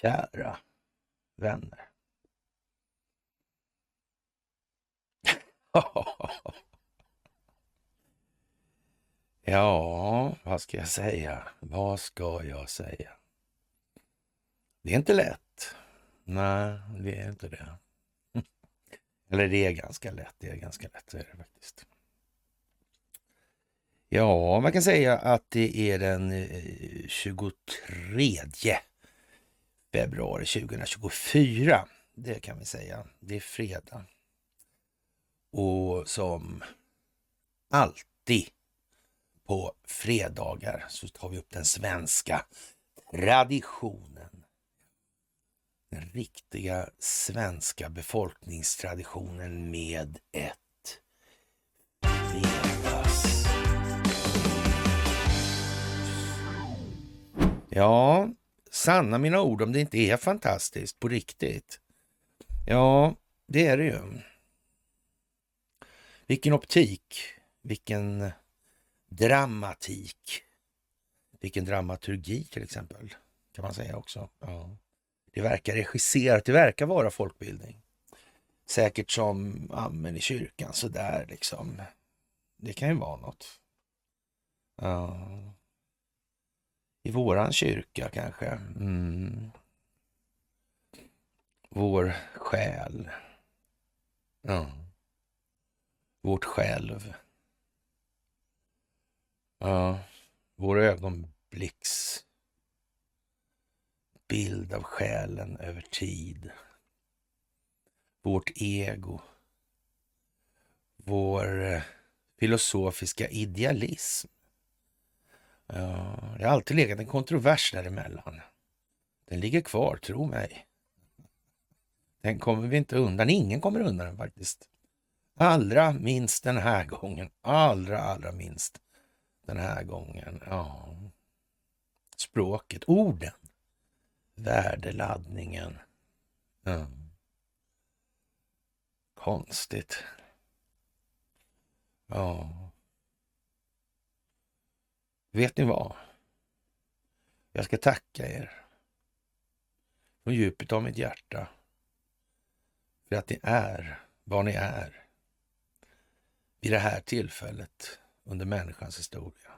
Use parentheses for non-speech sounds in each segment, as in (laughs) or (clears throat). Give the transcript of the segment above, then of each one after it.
Kära vänner. (laughs) ja, vad ska jag säga? Vad ska jag säga? Det är inte lätt. Nej, det är inte det. (laughs) Eller det är ganska lätt. Det är ganska lätt, är det faktiskt. Ja, man kan säga att det är den eh, 23 februari 2024. Det kan vi säga. Det är fredag. Och som alltid på fredagar så tar vi upp den svenska traditionen. Den riktiga svenska befolkningstraditionen med ett fredags... Ja, sanna mina ord om det inte är fantastiskt på riktigt. Ja, det är det ju. Vilken optik, vilken dramatik, vilken dramaturgi till exempel, kan man säga också. Ja. Det verkar regisserat, det verkar vara folkbildning. Säkert som amen i kyrkan sådär liksom. Det kan ju vara något. Ja. I våran kyrka kanske. Mm. Vår själ. Ja vårt själv. Ja, vår ögonblicks bild av själen över tid. Vårt ego. Vår eh, filosofiska idealism. Ja, det har alltid legat en kontrovers däremellan. Den ligger kvar, tro mig. Den kommer vi inte undan. Ingen kommer undan den faktiskt. Allra minst den här gången. Allra, allra minst den här gången. Ja. Språket, orden, värdeladdningen. Ja. Konstigt. Ja. Vet ni vad? Jag ska tacka er från djupet av mitt hjärta för att ni är vad ni är vid det här tillfället under människans historia.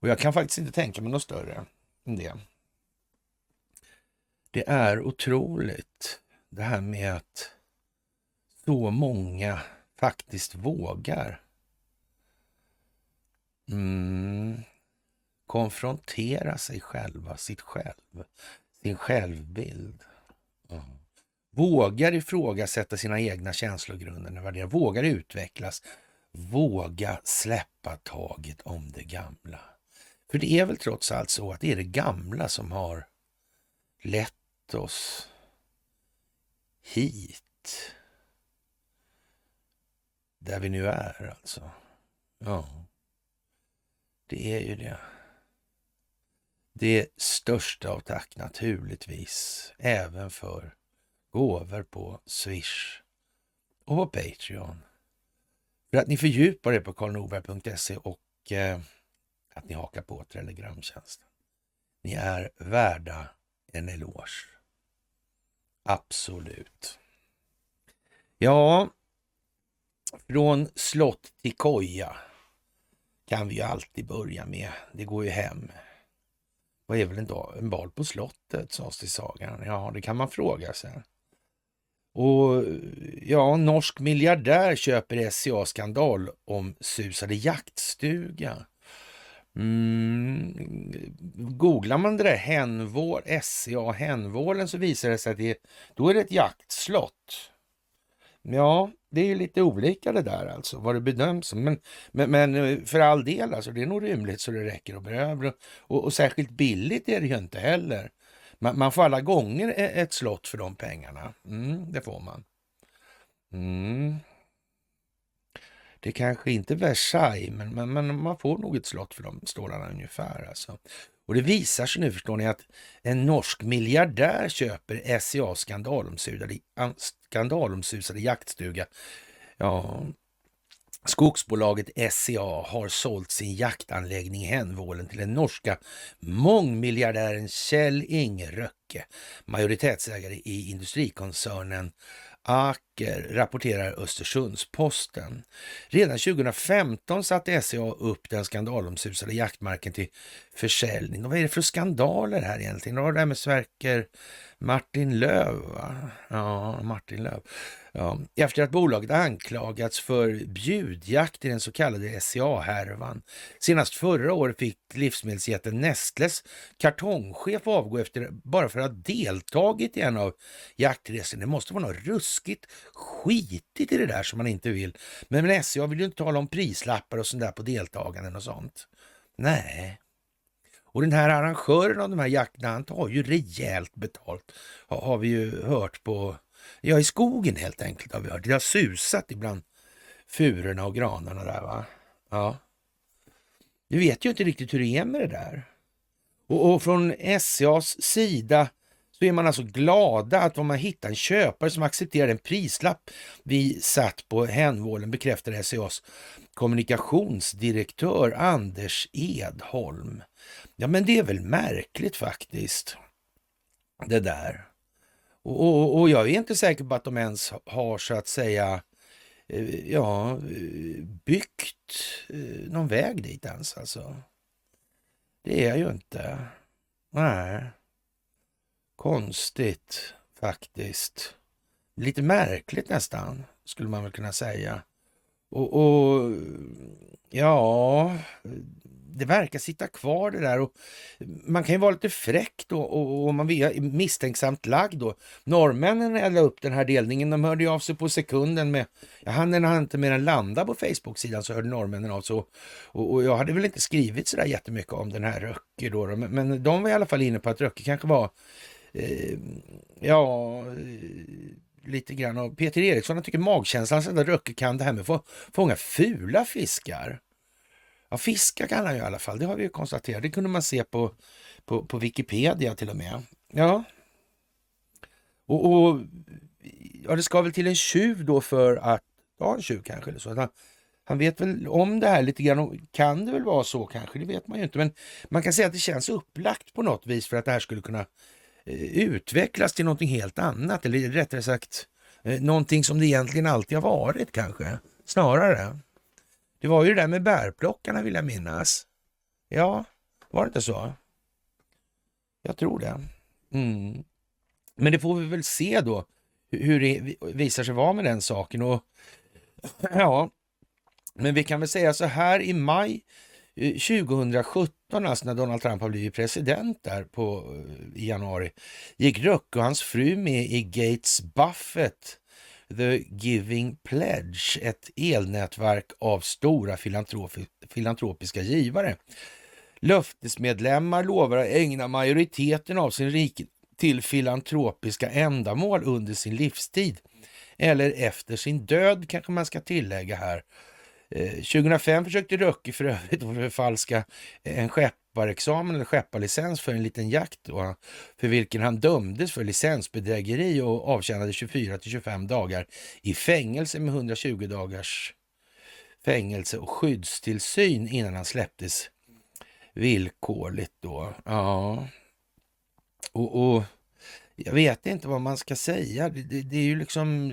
Och jag kan faktiskt inte tänka mig något större än det. Det är otroligt det här med att så många faktiskt vågar mm, konfrontera sig själva, sitt själv, sin självbild. Mm vågar ifrågasätta sina egna känslogrunder, värderingar, vågar utvecklas, våga släppa taget om det gamla. För det är väl trots allt så att det är det gamla som har lett oss hit. Där vi nu är alltså. Ja, det är ju det. Det största av tack naturligtvis, även för gåvor på Swish och på Patreon. För att ni fördjupar er på karlnorberg.se och eh, att ni hakar på Telegramtjänsten. Ni är värda en eloge. Absolut. Ja, från slott till koja kan vi ju alltid börja med. Det går ju hem. Vad är väl en, dag, en bal på slottet, sades det i sagan. Ja, det kan man fråga sig. Och ja, norsk miljardär köper SCA skandal om susade jaktstuga. Mm. Googlar man det där Henvål, SCA Henvålen så visar det sig att det, då är det ett jaktslott. Ja, det är ju lite olika det där alltså, vad det bedöms som. Men, men, men, eh, för all del, alltså, det är nog rymligt så det räcker och behöver. Och, och särskilt billigt är det ju inte heller. Man, man, får alla gånger ett slott för de pengarna. Mm, det får man. Mm. Det kanske inte är Versailles, men, men, men, man får nog ett slott för de stålarna ungefär. Alltså. Och det visar sig nu, förstår ni, att en norsk miljardär köper SCA skandalomsusade, skandalomsusade jaktstuga. Ja, Skogsbolaget SCA har sålt sin jaktanläggning i Hänvålen till den norska mångmiljardären Kjell Inge Röcke, majoritetsägare i industrikoncernen Aker, rapporterar Östersunds-Posten. Redan 2015 satte SCA upp den skandalomsusade jaktmarken till försäljning. Och vad är det för skandaler här egentligen? Det var det här med Sverker Martin Löv, va? Ja, Martin Löv. Ja, efter att bolaget anklagats för bjudjakt i den så kallade SCA-härvan. Senast förra året fick livsmedelsjätten Nestles kartongchef avgå efter, bara för att ha deltagit i en av jaktresorna. Det måste vara något ruskigt skitigt i det där som man inte vill. Men, men SCA vill ju inte tala om prislappar och sånt där på deltaganden och sånt. Nej, och den här arrangören av de här jakterna, han tar ju rejält betalt. Har vi ju hört på, ja i skogen helt enkelt har vi hört. Det har susat ibland furorna och granarna där va. Ja. Vi vet ju inte riktigt hur det är med det där. Och, och från SCAs sida så är man alltså glada att de har hittat en köpare som accepterar den prislapp vi satt på hänvålen, bekräftar SCAs kommunikationsdirektör Anders Edholm. Ja, men det är väl märkligt faktiskt, det där. Och, och, och, jag är inte säker på att de ens har så att säga eh, ja, eh, byggt eh, någon väg dit ens alltså. Det är jag ju inte. Nej. Konstigt faktiskt. Lite märkligt nästan, skulle man väl kunna säga. Och, och ja, det verkar sitta kvar det där och man kan ju vara lite fräck då och, och man är misstänksamt lagd då. Norrmännen eldade upp den här delningen, de hörde ju av sig på sekunden med, ja, han hann inte mer än landa på Facebook-sidan så hörde norrmännen av sig och, och, och, jag hade väl inte skrivit sådär jättemycket om den här Röcke då, då men, men, de var i alla fall inne på att Röcke kanske var, eh, ja, eh, lite grann och Peter Eriksson han tycker magkänslan så Röcke kan det här med att få fånga fula fiskar. Ja, fiska kan han ju i alla fall, det har vi ju konstaterat. Det kunde man se på, på, på Wikipedia till och med. Ja. Och, och ja, det ska väl till en tjuv då för att, ja en tjuv kanske eller så. Han, han vet väl om det här lite grann och kan det väl vara så kanske, det vet man ju inte. Men man kan säga att det känns upplagt på något vis för att det här skulle kunna eh, utvecklas till någonting helt annat. Eller rättare sagt eh, någonting som det egentligen alltid har varit kanske, snarare. Det var ju det där med bärplockarna vill jag minnas. Ja, var det inte så? Jag tror det. Mm. Men det får vi väl se då hur det visar sig vara med den saken. Och (clears throat) ja, men vi kan väl säga så här i maj eh, 2017, alltså när Donald Trump har blivit president där på, eh, i januari, gick Ruck och hans fru med i Gates Buffett The Giving Pledge, ett elnätverk av stora filantropiska givare. Löftesmedlemmar lovar att ägna majoriteten av sin rikedom till filantropiska ändamål under sin livstid. Eller efter sin död kanske man ska tillägga här. Eh, 2005 försökte Röcke för övrigt (laughs) förfalska en skepparexamen eller skepparlicens för en liten jakt då, för vilken han dömdes för licensbedrägeri och avtjänade 24 till 25 dagar i fängelse med 120 dagars fängelse och skyddstillsyn innan han släpptes villkorligt då. Ja, och, och jag vet inte vad man ska säga. Det, det, det, är ju liksom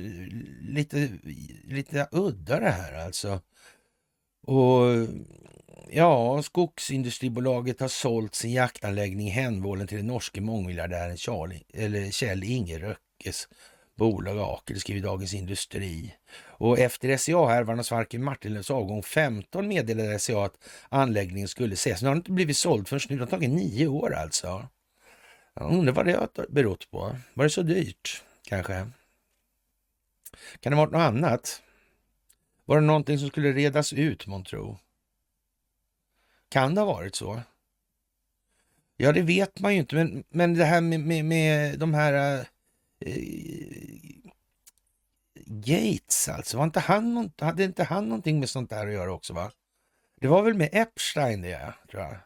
lite, lite udda det här alltså. Och Ja, skogsindustribolaget har sålt sin jaktanläggning i Hänvålen till den norske mångmiljardären Kjell Inge Röckes bolag Aker, det skriver Dagens Industri. Och efter SCA-härvan och Sverker Martinlövs avgång 15 meddelade SCA att anläggningen skulle ses. Nu har den inte blivit såld förrän nu. Det har tagit nio år alltså. Jag undrar vad det har berott på. Var det så dyrt kanske? Kan det ha varit något annat? Var det någonting som skulle redas ut, månntro? Kan det ha varit så? Ja, det vet man ju inte, men, men det här med, med, med de här äh, Gates alltså, var inte han, hade inte han någonting med sånt där att göra också? va? Det var väl med Epstein det, tror jag.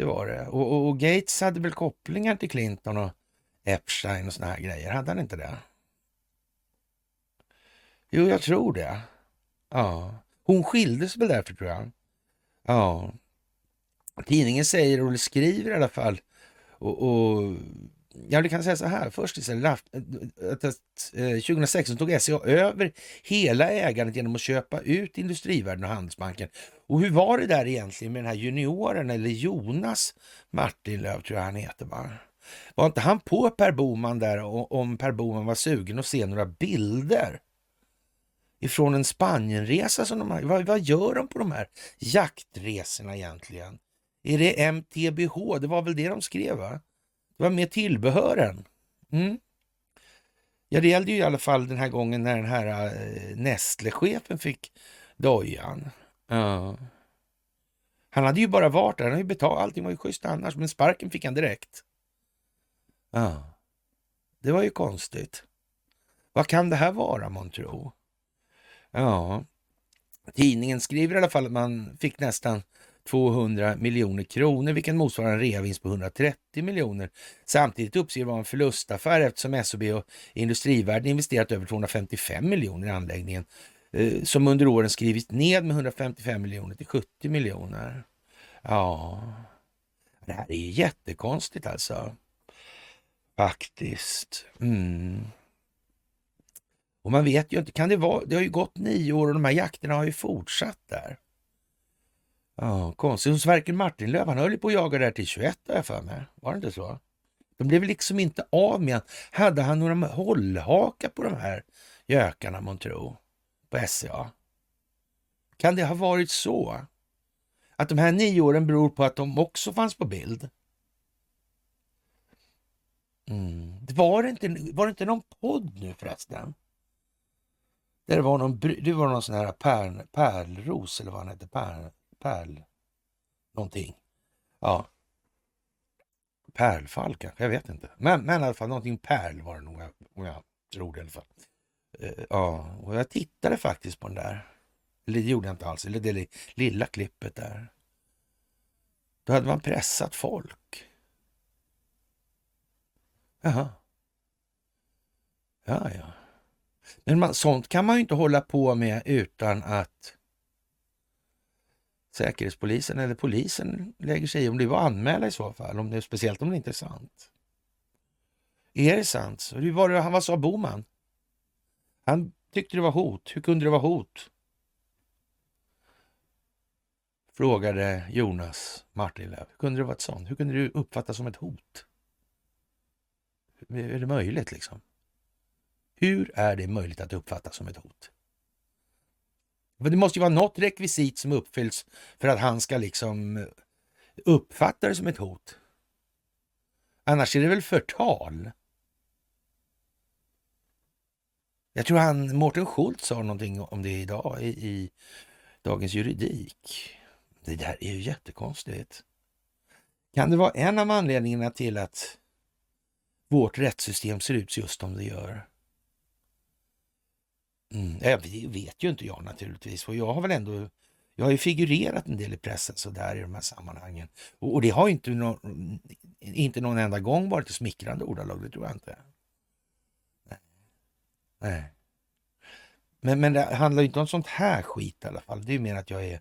Det var det. Och, och, och Gates hade väl kopplingar till Clinton och Epstein och såna här grejer, hade han inte det? Jo, jag tror det. Ja. Hon skildes väl därför tror jag. Ja. Tidningen säger, och skriver i alla fall, och, och Ja, du kan säga så här först istället. 2016 eh, tog SCA över hela ägandet genom att köpa ut Industrivärden och Handelsbanken. Och hur var det där egentligen med den här junioren, eller Jonas Martinlöv tror jag han heter va? Var inte han på Per Boman där om Per Boman var sugen att se några bilder ifrån en Spanienresa som de har? Vad, vad gör de på de här jaktresorna egentligen? Är det MTBH? Det var väl det de skrev va? Det var med tillbehören. Mm. Ja, det gällde ju i alla fall den här gången när den här äh, Nestle-chefen fick dojan. Uh. Han hade ju bara varit där, han hade ju betalat, allting var ju schysst annars, men sparken fick han direkt. Ja, det var ju konstigt. Vad kan det här vara, månntro? Ja, tidningen skriver i alla fall att man fick nästan 200 miljoner kronor, vilket motsvarar en reavinst på 130 miljoner. Samtidigt uppges det vara en förlustaffär eftersom SOB och Industrivärden investerat över 255 miljoner i anläggningen eh, som under åren skrivit ned med 155 miljoner till 70 miljoner. Ja, det här är ju jättekonstigt alltså. Faktiskt. Mm. Och man vet ju inte, kan det vara, det har ju gått nio år och de här jakterna har ju fortsatt där. Ja, konstigt. Hos Sverker Martinlöf han höll ju på att jaga där till 21 har jag för mig. Var det inte så? De blev liksom inte av med Hade han några hållhakar på de här gökarna, månntro? På SCA? Kan det ha varit så? Att de här nio åren beror på att de också fanns på bild? Mm. Det var, inte, var det inte någon podd nu förresten? Där det var någon, det var någon sån här pärl, pärlros eller vad han hette, pärl, pärl någonting. Ja. Pärlfall kanske, jag vet inte. Men, men i alla fall någonting pärl var det nog, om jag tror det i alla fall. Uh, ja, och jag tittade faktiskt på den där. Eller det gjorde jag inte alls, eller det lilla klippet där. Då hade man pressat folk. Jaha. Ja, ja. Men man, sånt kan man ju inte hålla på med utan att Säkerhetspolisen eller polisen lägger sig i om det var anmäla i så fall, om det, speciellt om det inte är sant. Är det sant? Så hur var det, vad sa Boman? Han tyckte det var hot. Hur kunde det vara hot? Frågade Jonas Martinlöf. Hur kunde det vara ett sånt? Hur kunde det uppfattas som ett hot? Är det möjligt liksom? Hur är det möjligt att uppfattas som ett hot? Det måste ju vara något rekvisit som uppfylls för att han ska liksom eh, uppfatta det som ett hot. Annars är det väl förtal? Jag tror han, Mårten Schultz sa någonting om det idag i, i Dagens Juridik. Det där är ju jättekonstigt. Kan det vara en av anledningarna till att vårt rättssystem ser ut just som det gör? Mm, det vet ju inte jag naturligtvis, Och jag har väl ändå jag har ju figurerat en del i pressen så där i de här sammanhangen. Och, och det har inte, no, inte någon enda gång varit i smickrande ordalag, det tror jag inte. Nej. Nej. Men, men det handlar ju inte om sånt här skit i alla fall. Det är ju mer att jag är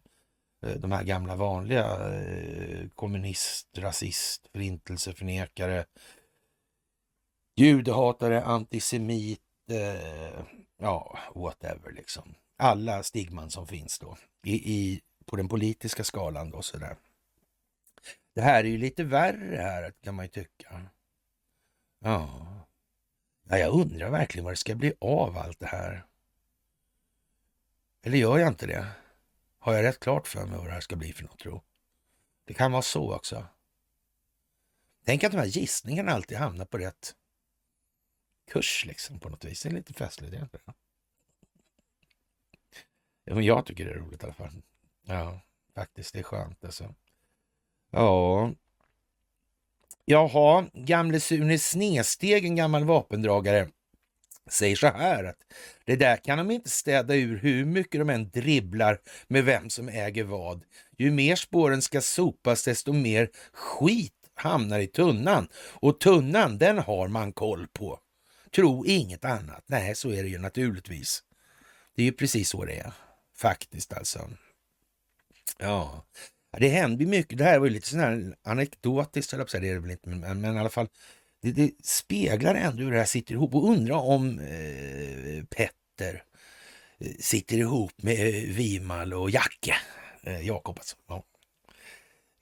eh, de här gamla vanliga eh, kommunist, rasist, förintelseförnekare, judehatare, antisemit, eh, ja, whatever liksom. Alla stigman som finns då i, i, på den politiska skalan då sådär. Det här är ju lite värre här kan man ju tycka. Ja. ja, jag undrar verkligen vad det ska bli av allt det här. Eller gör jag inte det? Har jag rätt klart för mig vad det här ska bli för något tro? Det kan vara så också. Tänk att de här gissningarna alltid hamnar på rätt kurs liksom på något vis. Det är lite festligt. Det men jag tycker det är roligt i alla fall. Ja, faktiskt. Det är skönt alltså. Ja. Jaha, gamle Sune Snesteg, en gammal vapendragare, säger så här att det där kan de inte städa ur hur mycket de än dribblar med vem som äger vad. Ju mer spåren ska sopas, desto mer skit hamnar i tunnan. Och tunnan, den har man koll på. Tro inget annat. Nej, så är det ju naturligtvis. Det är ju precis så det är faktiskt alltså. Ja, det händer mycket. Det här var ju lite sån här anekdotiskt, höll jag på det är det väl inte, men, men i alla fall, det, det, speglar ändå hur det här sitter ihop och undra om eh, Petter eh, sitter ihop med eh, Vimal och Jacke, eh, Jakob alltså. Ja.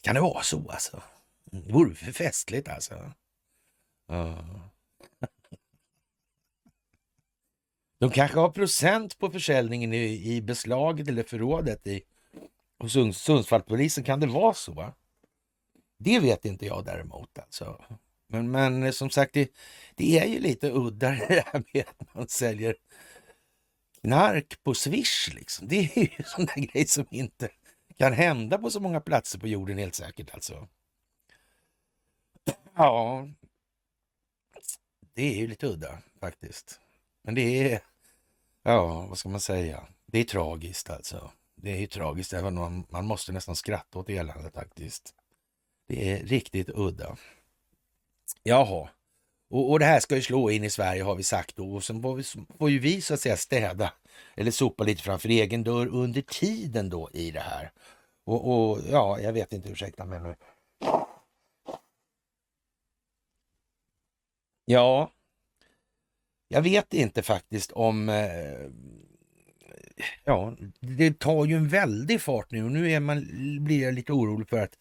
Kan det vara så alltså? Mm, det vore för festligt alltså. Ja. De kanske har procent på försäljningen i, i beslaget eller förrådet i hos Sundsvallspolisen. Kan det vara så? Det vet inte jag däremot. Alltså. Men, men eh, som sagt, det, det är ju lite udda (laughs) det här med att man säljer knark på Swish. Liksom. Det är ju (laughs) en sån där grej som inte kan hända på så många platser på jorden helt säkert. Alltså. Ja, det är ju lite udda faktiskt. Men det är, ja, vad ska man säga? Det är tragiskt alltså. Det är ju tragiskt, även man, man måste nästan skratta åt eländet faktiskt. Det är riktigt udda. Jaha, och, och det här ska ju slå in i Sverige har vi sagt då. Och sen får, vi, får ju vi så att säga städa eller sopa lite framför egen dörr under tiden då i det här. Och, och ja, jag vet inte, ursäkta mig nu. Ja, jag vet inte faktiskt om... Eh, ja, det tar ju en väldig fart nu och nu är man, blir jag lite orolig för att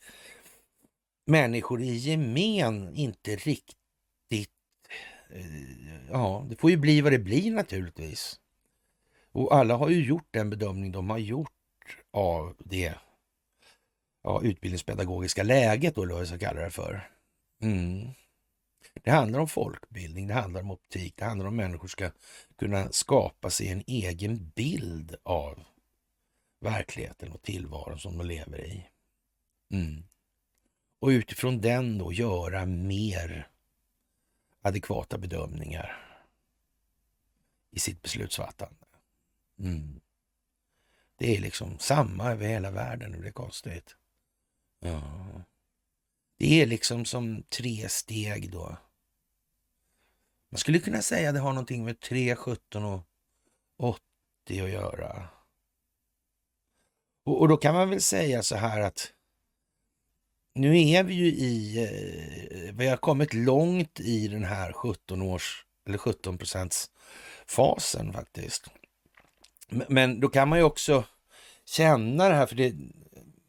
människor i gemen inte riktigt... Eh, ja, det får ju bli vad det blir naturligtvis. Och alla har ju gjort den bedömning de har gjort av det ja, utbildningspedagogiska läget då, eller vad jag ska kalla det för. Mm. Det handlar om folkbildning, det handlar om optik, det handlar om att människor ska kunna skapa sig en egen bild av verkligheten och tillvaron som de lever i. Mm. Och utifrån den då göra mer adekvata bedömningar i sitt beslutsfattande. Mm. Det är liksom samma över hela världen och det är konstigt. Ja. Det är liksom som tre steg då. Man skulle kunna säga att det har någonting med 3, 17 och 80 att göra. Och, och, då kan man väl säga så här att nu är vi ju i, eh, vi har kommit långt i den här 17 års eller 17 procents fasen faktiskt. Men, då kan man ju också känna det här, för det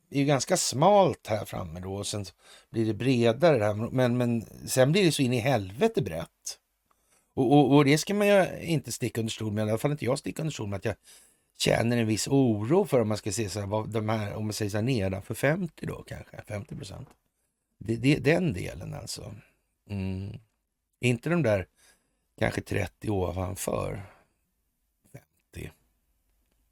är ju ganska smalt här framme då och sen blir det bredare där. Men, men sen blir det så in i helvete brett. Och, och, och, det ska man ju inte sticka under stol med, i alla fall inte jag sticka under stol med, att jag känner en viss oro för om man ska se så här, vad de här, om man säger så här nedanför 50 då kanske, 50 procent. Det, det, den delen alltså. Mm. Inte de där kanske 30 ovanför 50,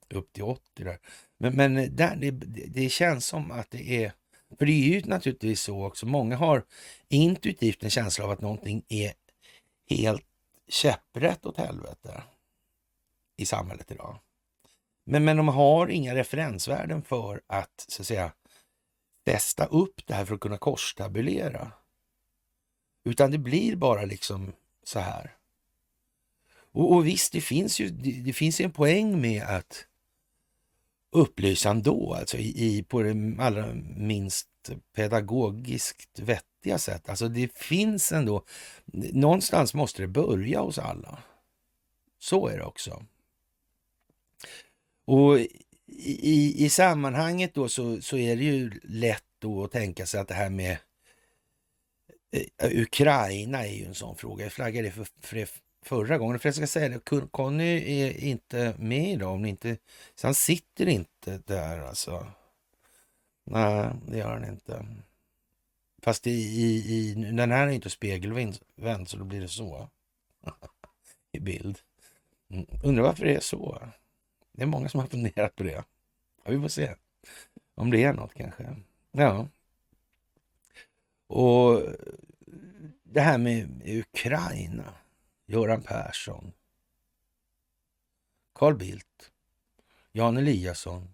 upp till 80 där. Men, men där, det, det känns som att det är, för det är ju naturligtvis så också, många har intuitivt en känsla av att någonting är helt käpprätt åt helvete i samhället idag. Men, men de har inga referensvärden för att, så att säga, bästa upp det här för att kunna korstabulera. Utan det blir bara liksom så här. Och, och visst, det finns ju det, det finns en poäng med att upplysa ändå, alltså i, i, på det allra minst pedagogiskt vettiga sätt. Alltså det finns ändå, någonstans måste det börja hos alla. Så är det också. Och i, i sammanhanget då så, så är det ju lätt då att tänka sig att det här med eh, Ukraina är ju en sån fråga. Jag flaggade för, för det förra gången. För jag ska säga det, Conny är inte med idag. Om inte, så han sitter inte där alltså. Nej, det gör han inte. Fast i, i, i, den här är inte spegelvänd så då blir det så. (laughs) I bild. Mm. Undrar varför det är så. Det är många som har funderat på det. Ja, vi får se om det är något kanske. Ja. Och det här med Ukraina. Göran Persson. Carl Bildt. Jan Eliasson.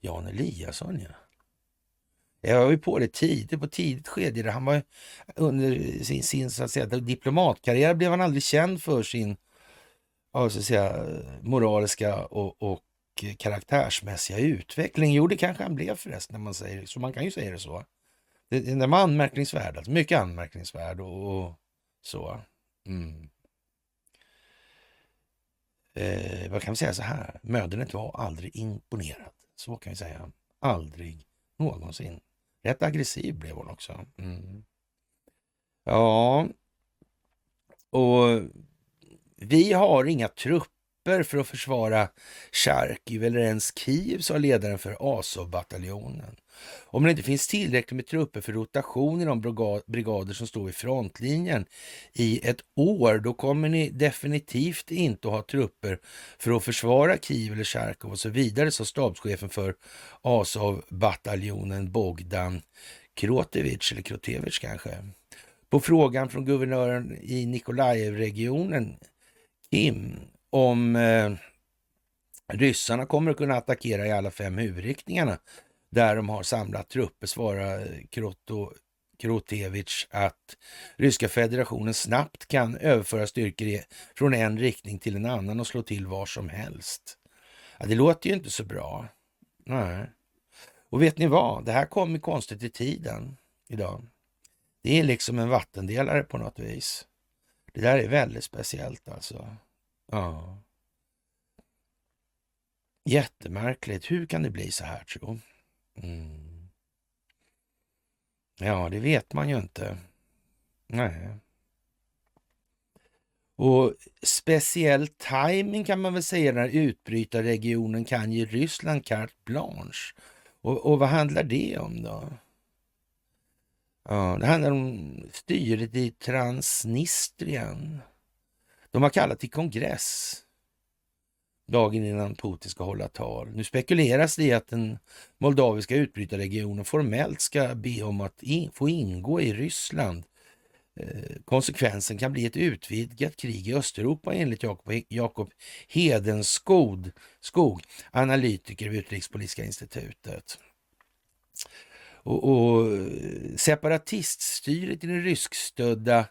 Jan Eliasson, ja. Jag var ju på det tidigt, på tidigt skede. Han var under sin, sin så att säga, diplomatkarriär blev han aldrig känd för sin ja, så att säga, moraliska och, och karaktärsmässiga utveckling. Jo, det kanske han blev förresten, när man säger så. Man kan ju säga det så. Den var anmärkningsvärd, alltså mycket anmärkningsvärd och, och så. Mm. Eh, vad kan vi säga så här? Mödernet var aldrig imponerad. Så kan vi säga. Aldrig någonsin. Rätt aggressiv blev hon också. Mm. Ja, och vi har inga trupper för att försvara Charkiv eller ens Kiev, sa ledaren för Azov-bataljonen. Om det inte finns tillräckligt med trupper för rotation i de brigader som står i frontlinjen i ett år, då kommer ni definitivt inte att ha trupper för att försvara Kiev eller Charkov och så vidare, sa stabschefen för Azov-bataljonen Bogdan Krotevich, eller Krotevich kanske. På frågan från guvernören i Nikolajev-regionen, Kim, om eh, ryssarna kommer att kunna attackera i alla fem huvudriktningarna där de har samlat trupper svarar Kroto, Krotevich att Ryska federationen snabbt kan överföra styrkor från en riktning till en annan och slå till var som helst. Ja, det låter ju inte så bra. Nej. Och vet ni vad? Det här kommer konstigt i tiden idag. Det är liksom en vattendelare på något vis. Det där är väldigt speciellt alltså. Ja. Jättemärkligt. Hur kan det bli så här tro? Mm. Ja, det vet man ju inte. Nej. Och speciell timing kan man väl säga när utbrytarregionen kan ge Ryssland carte blanche. Och, och vad handlar det om då? Ja, det handlar om styret i Transnistrien. De har kallat till kongress dagen innan Putin ska hålla tal. Nu spekuleras det i att den moldaviska utbrytarregionen formellt ska be om att in, få ingå i Ryssland. Eh, konsekvensen kan bli ett utvidgat krig i Östeuropa enligt Jakob, Jakob Hedenskog, skog, analytiker vid Utrikespolitiska institutet. Och, och eh, separatiststyret i den ryskstödda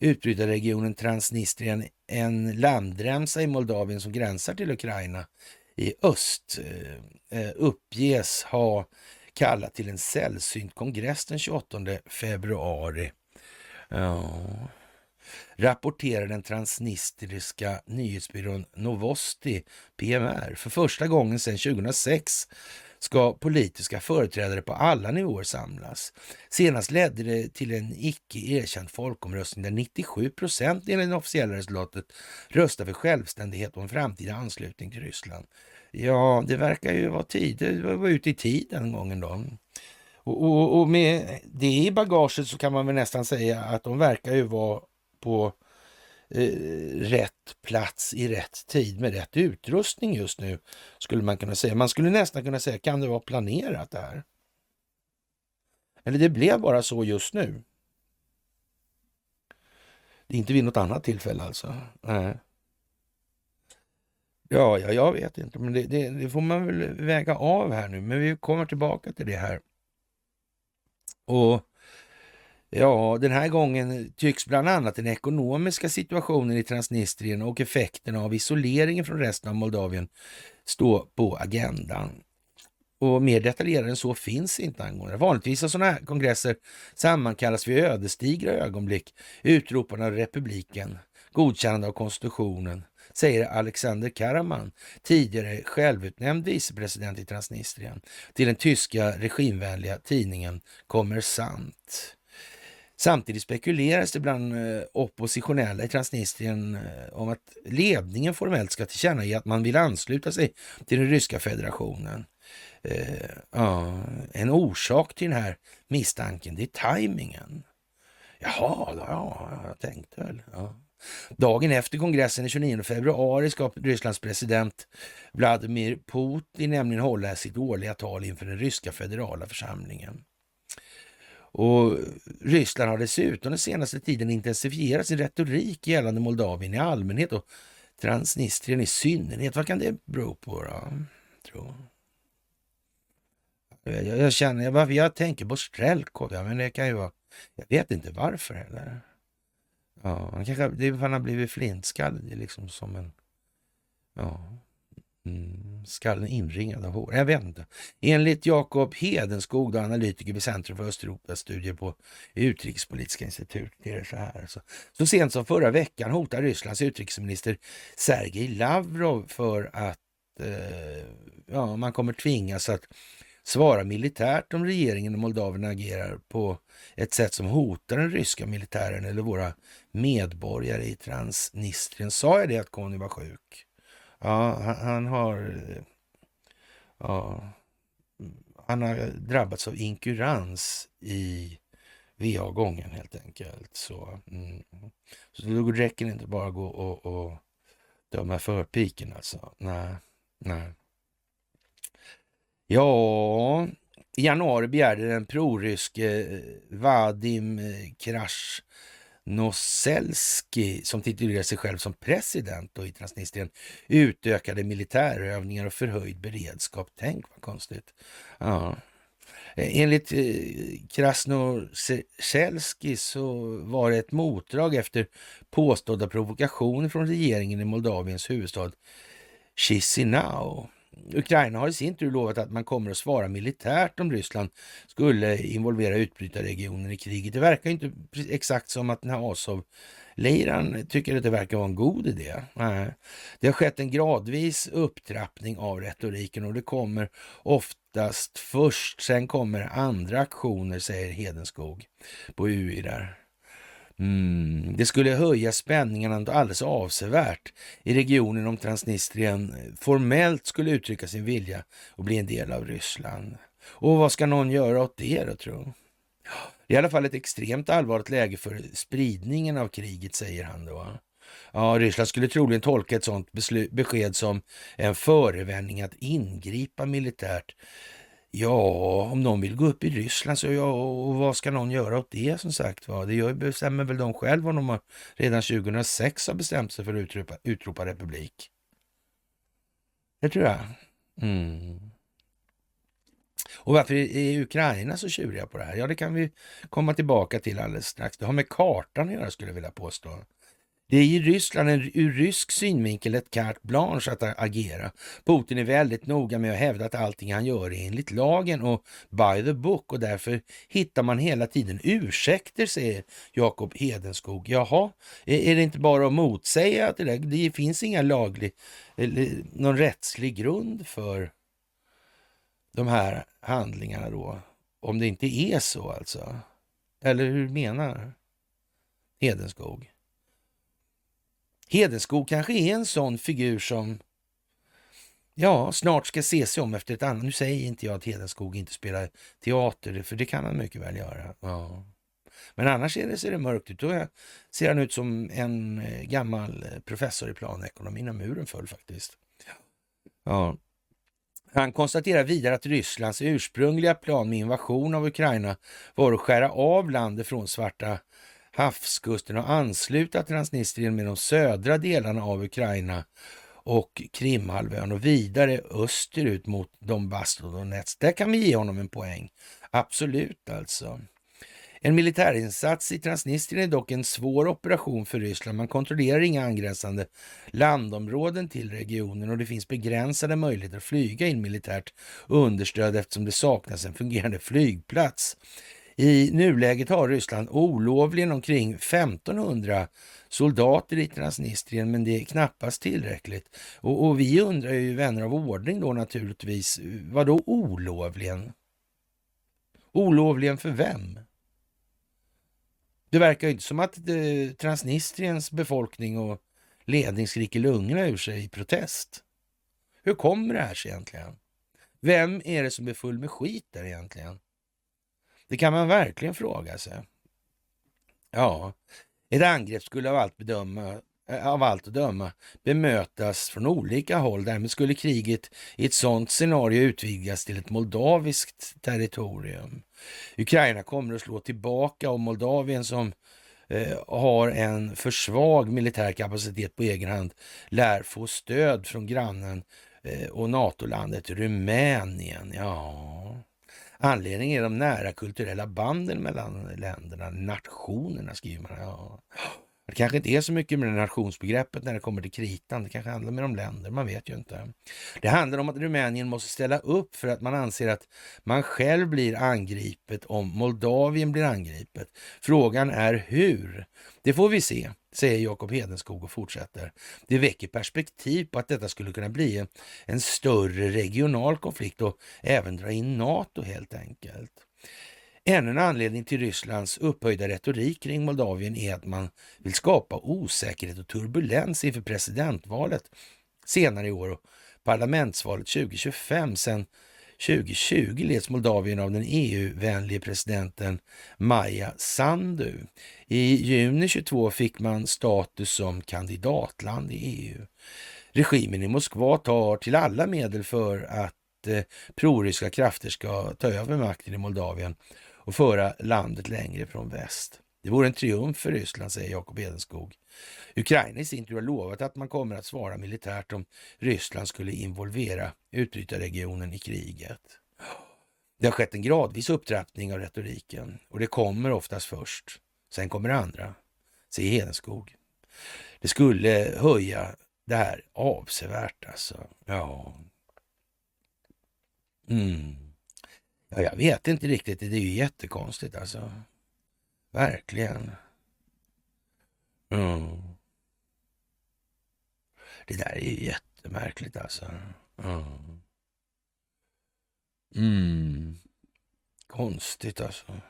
utbrytarregionen Transnistrien en landremsa i Moldavien som gränsar till Ukraina i öst eh, eh, uppges ha kallat till en sällsynt kongress den 28 februari. Ja. Rapporterar den transnistriska nyhetsbyrån Novosti, PMR. För första gången sedan 2006 ska politiska företrädare på alla nivåer samlas. Senast ledde det till en icke erkänd folkomröstning där 97 procent enligt det officiella resultatet röstade för självständighet och en framtida anslutning till Ryssland. Ja, det verkar ju vara tid, det var ute i tid den gången då. Och, och, och, med det i bagaget så kan man väl nästan säga att de verkar ju vara på Eh, rätt plats i rätt tid med rätt utrustning just nu, skulle man kunna säga. Man skulle nästan kunna säga, kan det vara planerat det här? Eller det blev bara så just nu. Det är inte vid något annat tillfälle alltså. Nej. Ja, ja, jag vet inte, men det, det, det, får man väl väga av här nu. Men vi kommer tillbaka till det här. Och Ja, den här gången tycks bland annat den ekonomiska situationen i Transnistrien och effekterna av isoleringen från resten av Moldavien stå på agendan. Och mer detaljerat än så finns inte angående. Vanligtvis har sådana här kongresser sammankallas vid ödesdigra ögonblick, utropande av republiken, godkännande av konstitutionen, säger Alexander Karaman, tidigare självutnämnd vicepresident i Transnistrien, till den tyska regimvänliga tidningen Kommersant. Samtidigt spekuleras det bland eh, oppositionella i Transnistrien eh, om att ledningen formellt ska tillkännage att man vill ansluta sig till den ryska federationen. Eh, ja, en orsak till den här misstanken, det är tajmingen. Jaha, ja, jag tänkte väl. Ja. Dagen efter kongressen den 29 februari ska Rysslands president Vladimir Putin nämligen hålla sitt årliga tal inför den ryska federala församlingen. Och Ryssland har dessutom den senaste tiden intensifierat sin retorik gällande Moldavien i allmänhet och Transnistrien i synnerhet. Vad kan det bero på då? Tror? Jag, jag känner, jag, jag tänker på Strelkov, ja, men det kan ju vara, jag vet inte varför heller. Ja, han kanske, det är för han har blivit flintskallig liksom som en, ja, Mm, skallen inringad av hår. Jag vet inte. Enligt Jakob Hedenskog, då, analytiker vid Centrum för Östeuropastudier på Utrikespolitiska institutet, är det så här. Så, Så sent som förra veckan hotar Rysslands utrikesminister Sergej Lavrov för att eh, ja, man kommer tvingas att svara militärt om regeringen och Moldavien agerar på ett sätt som hotar den ryska militären eller våra medborgare i Transnistrien. Sa jag det att Conny var sjuk? Ja, han, han har... Ja, han har drabbats av inkurans i VA-gången helt enkelt. Så, mm. så då räcker det inte bara att gå och, och döma förpiken alltså. Nej, nej. Ja, i januari begärde den proryske eh, Vadim eh, Krash Noselski, som titulerar sig själv som president då i Transnistrien, utökade militärövningar och förhöjd beredskap. Tänk vad konstigt. Ja. Enligt eh, Krasnoselski så var det ett motdrag efter påstådda provokationer från regeringen i Moldaviens huvudstad Chisinau. Ukraina har i sin tur lovat att man kommer att svara militärt om Ryssland skulle involvera utbrytarregionen i kriget. Det verkar inte exakt som att den här Azov Leiran tycker att det verkar vara en god idé. Nej. Det har skett en gradvis upptrappning av retoriken och det kommer oftast först. Sen kommer andra aktioner, säger Hedenskog på UI där. Mm. Det skulle höja spänningarna alldeles avsevärt i regionen om Transnistrien eh, formellt skulle uttrycka sin vilja och bli en del av Ryssland. Och vad ska någon göra åt det då, tro? Det är i alla fall ett extremt allvarligt läge för spridningen av kriget, säger han då. Ja, Ryssland skulle troligen tolka ett sådant besked som en förevändning att ingripa militärt Ja, om någon vill gå upp i Ryssland så ja, och vad ska någon göra åt det som sagt va? Det bestämmer väl de själva om de har, redan 2006 har bestämt sig för att utropa, utropa republik. Det tror jag. Mm. Och varför är Ukraina så tjuriga på det här? Ja, det kan vi komma tillbaka till alldeles strax. Det har med kartan att göra skulle jag vilja påstå. Det är i Ryssland en, ur rysk synvinkel ett carte blanche att agera. Putin är väldigt noga med att hävda att allting han gör är enligt lagen och by the book och därför hittar man hela tiden ursäkter, säger Jakob Hedenskog. Jaha, är det inte bara att motsäga att det där, det finns inga laglig, eller någon rättslig grund för de här handlingarna då? Om det inte är så alltså? Eller hur menar Hedenskog? Hedenskog kanske är en sån figur som ja, snart ska se sig om efter ett annat. Nu säger inte jag att Hedenskog inte spelar teater, för det kan han mycket väl göra. Ja. Men annars är det, ser det mörkt ut. Då ser han ut som en eh, gammal eh, professor i planekonomi när muren föll faktiskt. Ja. Han konstaterar vidare att Rysslands ursprungliga plan med invasion av Ukraina var att skära av landet från Svarta havskusten och ansluta Transnistrien med de södra delarna av Ukraina och Krimhalvön och vidare österut mot Donbass och Donetsk. Där kan vi ge honom en poäng. Absolut alltså. En militärinsats i Transnistrien är dock en svår operation för Ryssland. Man kontrollerar inga angränsande landområden till regionen och det finns begränsade möjligheter att flyga in militärt understöd eftersom det saknas en fungerande flygplats. I nuläget har Ryssland olovligen omkring 1500 soldater i Transnistrien, men det är knappast tillräckligt. Och, och vi undrar ju, vänner av ordning då naturligtvis, vad då olovligen? Olovligen för vem? Det verkar ju inte som att eh, Transnistriens befolkning och ledning skriker lungorna ur sig i protest. Hur kommer det här sig egentligen? Vem är det som är full med skit där egentligen? Det kan man verkligen fråga sig. Ja, ett angrepp skulle av allt, bedöma, eh, av allt att döma bemötas från olika håll. Därmed skulle kriget i ett sådant scenario utvidgas till ett moldaviskt territorium. Ukraina kommer att slå tillbaka och Moldavien som eh, har en för svag militär kapacitet på egen hand lär få stöd från grannen eh, och NATO-landet Rumänien. Ja, Anledningen är de nära kulturella banden mellan länderna, nationerna skriver man. Ja. Det kanske inte är så mycket med nationsbegreppet när det kommer till kritan. Det kanske handlar mer om länder, man vet ju inte. Det handlar om att Rumänien måste ställa upp för att man anser att man själv blir angripet om Moldavien blir angripet. Frågan är hur. Det får vi se, säger Jakob Hedenskog och fortsätter. Det väcker perspektiv på att detta skulle kunna bli en, större regional konflikt och även dra in NATO helt enkelt. Ännu en anledning till Rysslands upphöjda retorik kring Moldavien är att man vill skapa osäkerhet och turbulens inför presidentvalet senare i år och parlamentsvalet 2025. Sen 2020 leds Moldavien av den EU-vänlige presidenten Maja Sandu. I juni 22 fick man status som kandidatland i EU. Regimen i Moskva tar till alla medel för att eh, proryska krafter ska ta över makten i Moldavien och föra landet längre från väst. Det vore en triumf för Ryssland, säger Jakob Edenskog. Ukraina i sin tur har lovat att man kommer att svara militärt om Ryssland skulle involvera utbrytarregionen i kriget. Det har skett en gradvis upptrappning av retoriken och det kommer oftast först. Sen kommer det andra, Se Hedenskog. Det skulle höja det här avsevärt alltså. Ja. Mm. Ja, jag vet inte riktigt. Det är ju jättekonstigt alltså. Verkligen. Mm. Det där är ju jättemärkligt alltså. Mm. Mm. Konstigt alltså.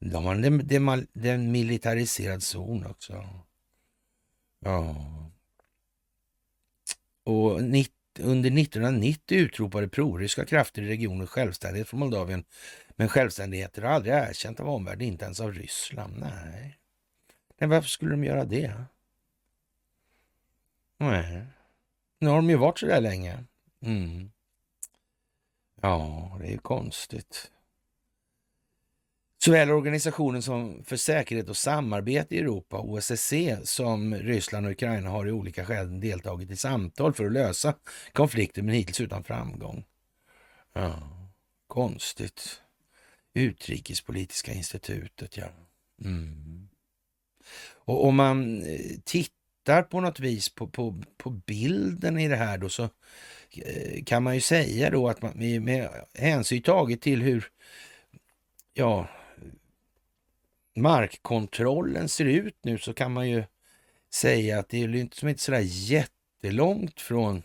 De har en demilitariserad zon också. Ja. Och 90 under 1990 utropade proryska krafter i regionen självständighet från Moldavien. Men självständigheter har aldrig erkänt av omvärlden, inte ens av Ryssland. Nej. Men varför skulle de göra det? Nej. Nu har de ju varit så där länge. Mm. Ja, det är ju konstigt. Såväl Organisationen som för säkerhet och samarbete i Europa, OSSE, som Ryssland och Ukraina har i olika skäl deltagit i samtal för att lösa konflikten men hittills utan framgång. Ja, konstigt. Utrikespolitiska institutet, ja. Mm. Och om man eh, tittar på något vis på, på, på bilden i det här då så eh, kan man ju säga då att man med hänsyn taget till hur ja, markkontrollen ser ut nu så kan man ju säga att det är ju inte sådär jättelångt från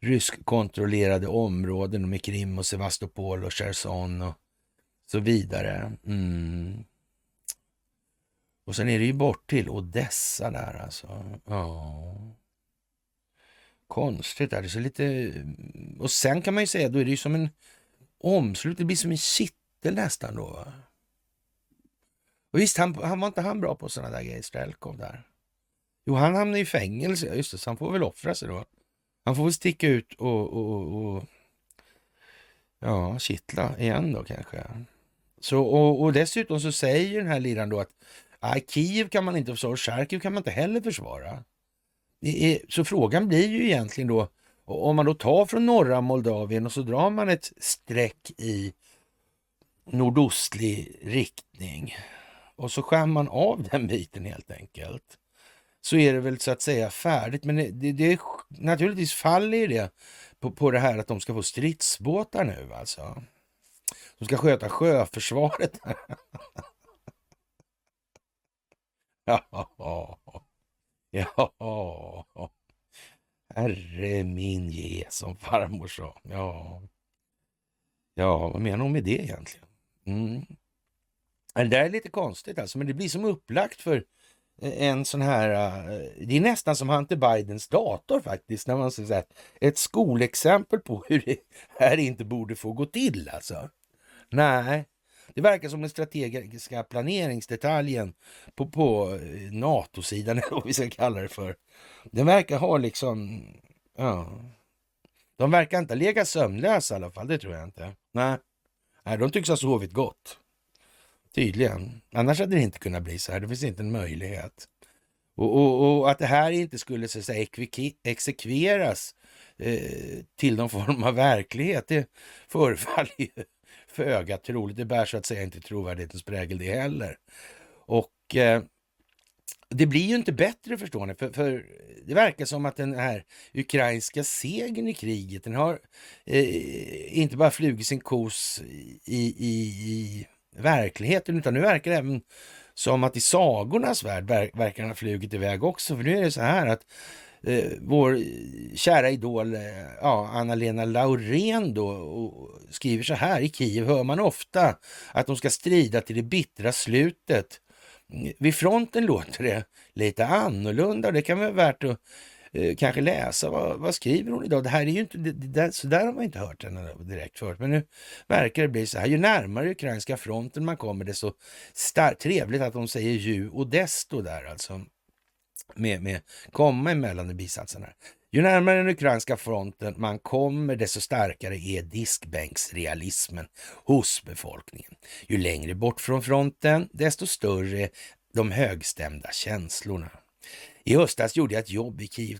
ryskkontrollerade områden med Krim och Sevastopol och Cherson och så vidare. Mm. Och sen är det ju bort till Odessa där alltså. Ja. Konstigt är det. Så lite... Och sen kan man ju säga, då är det ju som en omslut. Det blir som en kittel nästan då. Va? Och visst, han, han var inte han bra på sådana där grejer, Strelkov där? Jo, han hamnade i fängelse, just det, så han får väl offra sig då. Han får väl sticka ut och, och, och ja, kittla igen då kanske. Så, och, och dessutom så säger den här liran då att ah, Kiev kan man inte försvara, Charkiv kan man inte heller försvara. Är, så frågan blir ju egentligen då, om man då tar från norra Moldavien och så drar man ett streck i nordostlig riktning och så skär man av (laughs) den biten helt enkelt. Så är det väl så att säga färdigt. Men det, det, det naturligtvis faller det på, på det här att de ska få stridsbåtar nu alltså. De ska sköta sjöförsvaret. (laughs) ja, (laughs) ja. Herre min ge, som farmor sa. Ja, ja vad menar hon med det egentligen? Mm. Det där är lite konstigt alltså, men det blir som upplagt för en sån här, eh, det är nästan som Hunter Bidens dator faktiskt, när man säger ett skolexempel på hur det här inte borde få gå till alltså. Nej, det verkar som den strategiska planeringsdetaljen på, på eh, NATO-sidan, (laughs) eller vad vi ska kalla det för. Den verkar ha liksom, ja, de verkar inte ha legat sömnlösa i alla fall, det tror jag inte. Nej, Nej de tycks ha sovit gott. Tydligen. Annars hade det inte kunnat bli så här. Det finns inte en möjlighet. Och, och, och att det här inte skulle så att säga, exekveras eh, till någon form av verklighet, det (laughs) förefaller ju föga troligt. Det bär så att säga inte trovärdighetens prägel det heller. Och eh, Det blir ju inte bättre förstår ni, för, för, det verkar som att den här ukrainska segern i kriget, den har eh, inte bara flugit sin kos i, i, i verkligheten, utan nu verkar det även som att i sagornas värld verkar den ha flugit iväg också. För nu är det så här att eh, vår kära idol eh, ja, Anna-Lena Laurén då och skriver så här. I Kiev hör man ofta att de ska strida till det bittra slutet. Vid fronten låter det lite annorlunda och det kan vara värt att eh, kanske läsa. Vad, vad, skriver hon idag? Det här är ju inte, det, det, så där har man inte hört henne direkt förut. Men nu verkar det bli så här. Ju närmare ukrainska fronten man kommer, desto starkt trevligt att de säger ju och desto där alltså. Med, med komma emellan i bisatserna. Ju närmare den ukrainska fronten man kommer, desto starkare är diskbänksrealismen hos befolkningen. Ju längre bort från fronten, desto större de högstämda känslorna. I höstas gjorde jag ett jobb i Kiev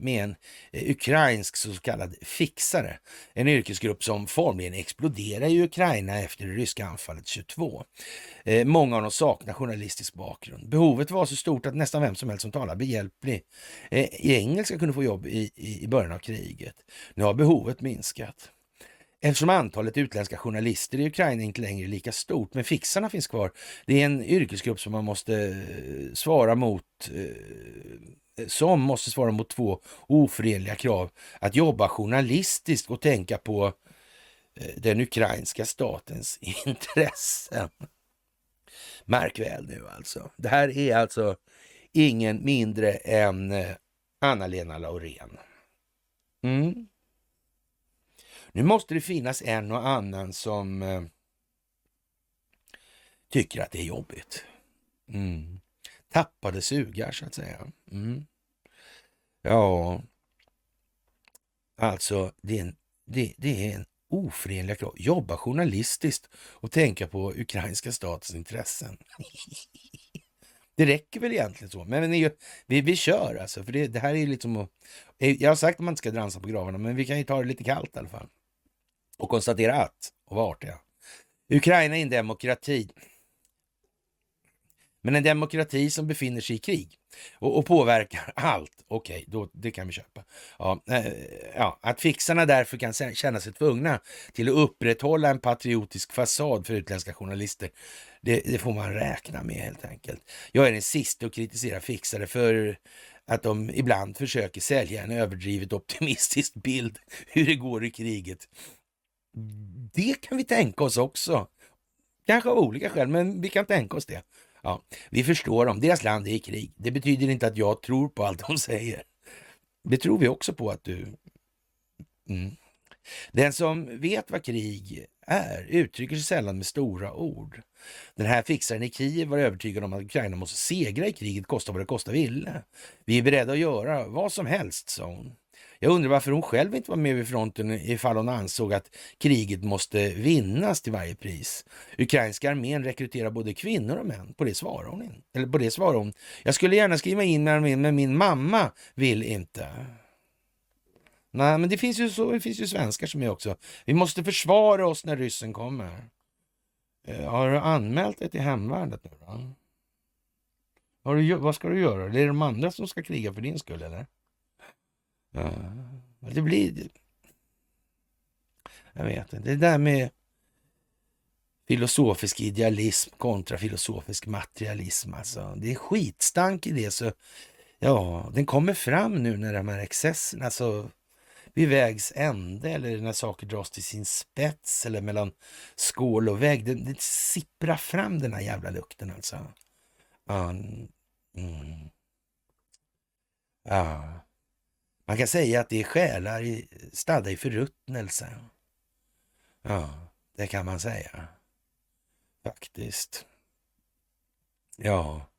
med en eh, ukrainsk så kallad fixare. En yrkesgrupp som formligen exploderade i Ukraina efter det ryska anfallet 22. Eh, många av dem saknar journalistisk bakgrund. Behovet var så stort att nästan vem som helst som talar behjälplig eh, i engelska kunde få jobb i, i början av kriget. Nu har behovet minskat. Eftersom antalet utländska journalister i Ukraina inte längre är lika stort, men fixarna finns kvar. Det är en yrkesgrupp som man måste eh, svara mot, eh, som måste svara mot två oförenliga krav. Att jobba journalistiskt och tänka på eh, den ukrainska statens (laughs) intressen. Märk väl nu alltså. Det här är alltså ingen mindre än Anna-Lena Laurén. Mm. Nu måste det finnas en och annan som eh, tycker att det är jobbigt. Mm. Tappade sugar så att säga. Mm. Ja, alltså det är en, det, det är en oförenliga krav. Jobba journalistiskt och tänka på ukrainska statens intressen. (laughs) Det räcker väl egentligen så. Men vi, vi, vi kör alltså, för det, det här är liksom Jag har sagt att man inte ska dansa på gravarna, men vi kan ju ta det lite kallt i alla fall och konstatera att, och vart ja, Ukraina är en demokrati. Men en demokrati som befinner sig i krig och, och påverkar (laughs) allt. Okej, okay, det kan vi köpa. Ja, äh, ja, att fixarna därför kan känna sig tvungna till att upprätthålla en patriotisk fasad för utländska journalister, det, det får man räkna med helt enkelt. Jag är den sista att kritisera fixare för att de ibland försöker sälja en överdrivet optimistisk bild (laughs) hur det går i kriget det kan vi tänka oss också. Kanske av olika skäl, men vi kan tänka oss det. Ja, vi förstår dem. Deras land är i krig. Det betyder inte att jag tror på allt de (laughs) säger. Det tror vi också på att du... Mm. Den som vet vad krig är uttrycker sig sällan med stora ord. Den här fixaren i Kiev var övertygad om att Ukraina måste segra i kriget, kosta vad det kosta ville. Vi är beredda att göra vad som helst, sa hon. Jag undrar varför hon själv inte var med vid fronten ifall hon ansåg att kriget måste vinnas till varje pris. Ukrainska armén rekryterar både kvinnor och män. På det svarar hon inte. Eller på det svarar hon. Jag skulle gärna skriva in med armén, men min mamma vill inte. Nej, men det finns ju, så, det finns ju svenskar som är också. Vi måste försvara oss när ryssen kommer. Eh, har du anmält dig till hemvärnet nu då? Har du, vad ska du göra? Det Är de andra som ska kriga för din skull eller? Ja, det blir... Jag vet inte. Det där med filosofisk idealism kontra filosofisk materialism. Alltså, det är skitstank i det. Så ja, den kommer fram nu när de här excesserna, alltså vid vägs ände eller när saker dras till sin spets eller mellan skål och vägg. Det, det sipprar fram den här jävla lukten alltså. Ja. Mm. ja. Man kan säga att det är själar i, stadda i förruttnelse. Ja, det kan man säga. Faktiskt. Ja.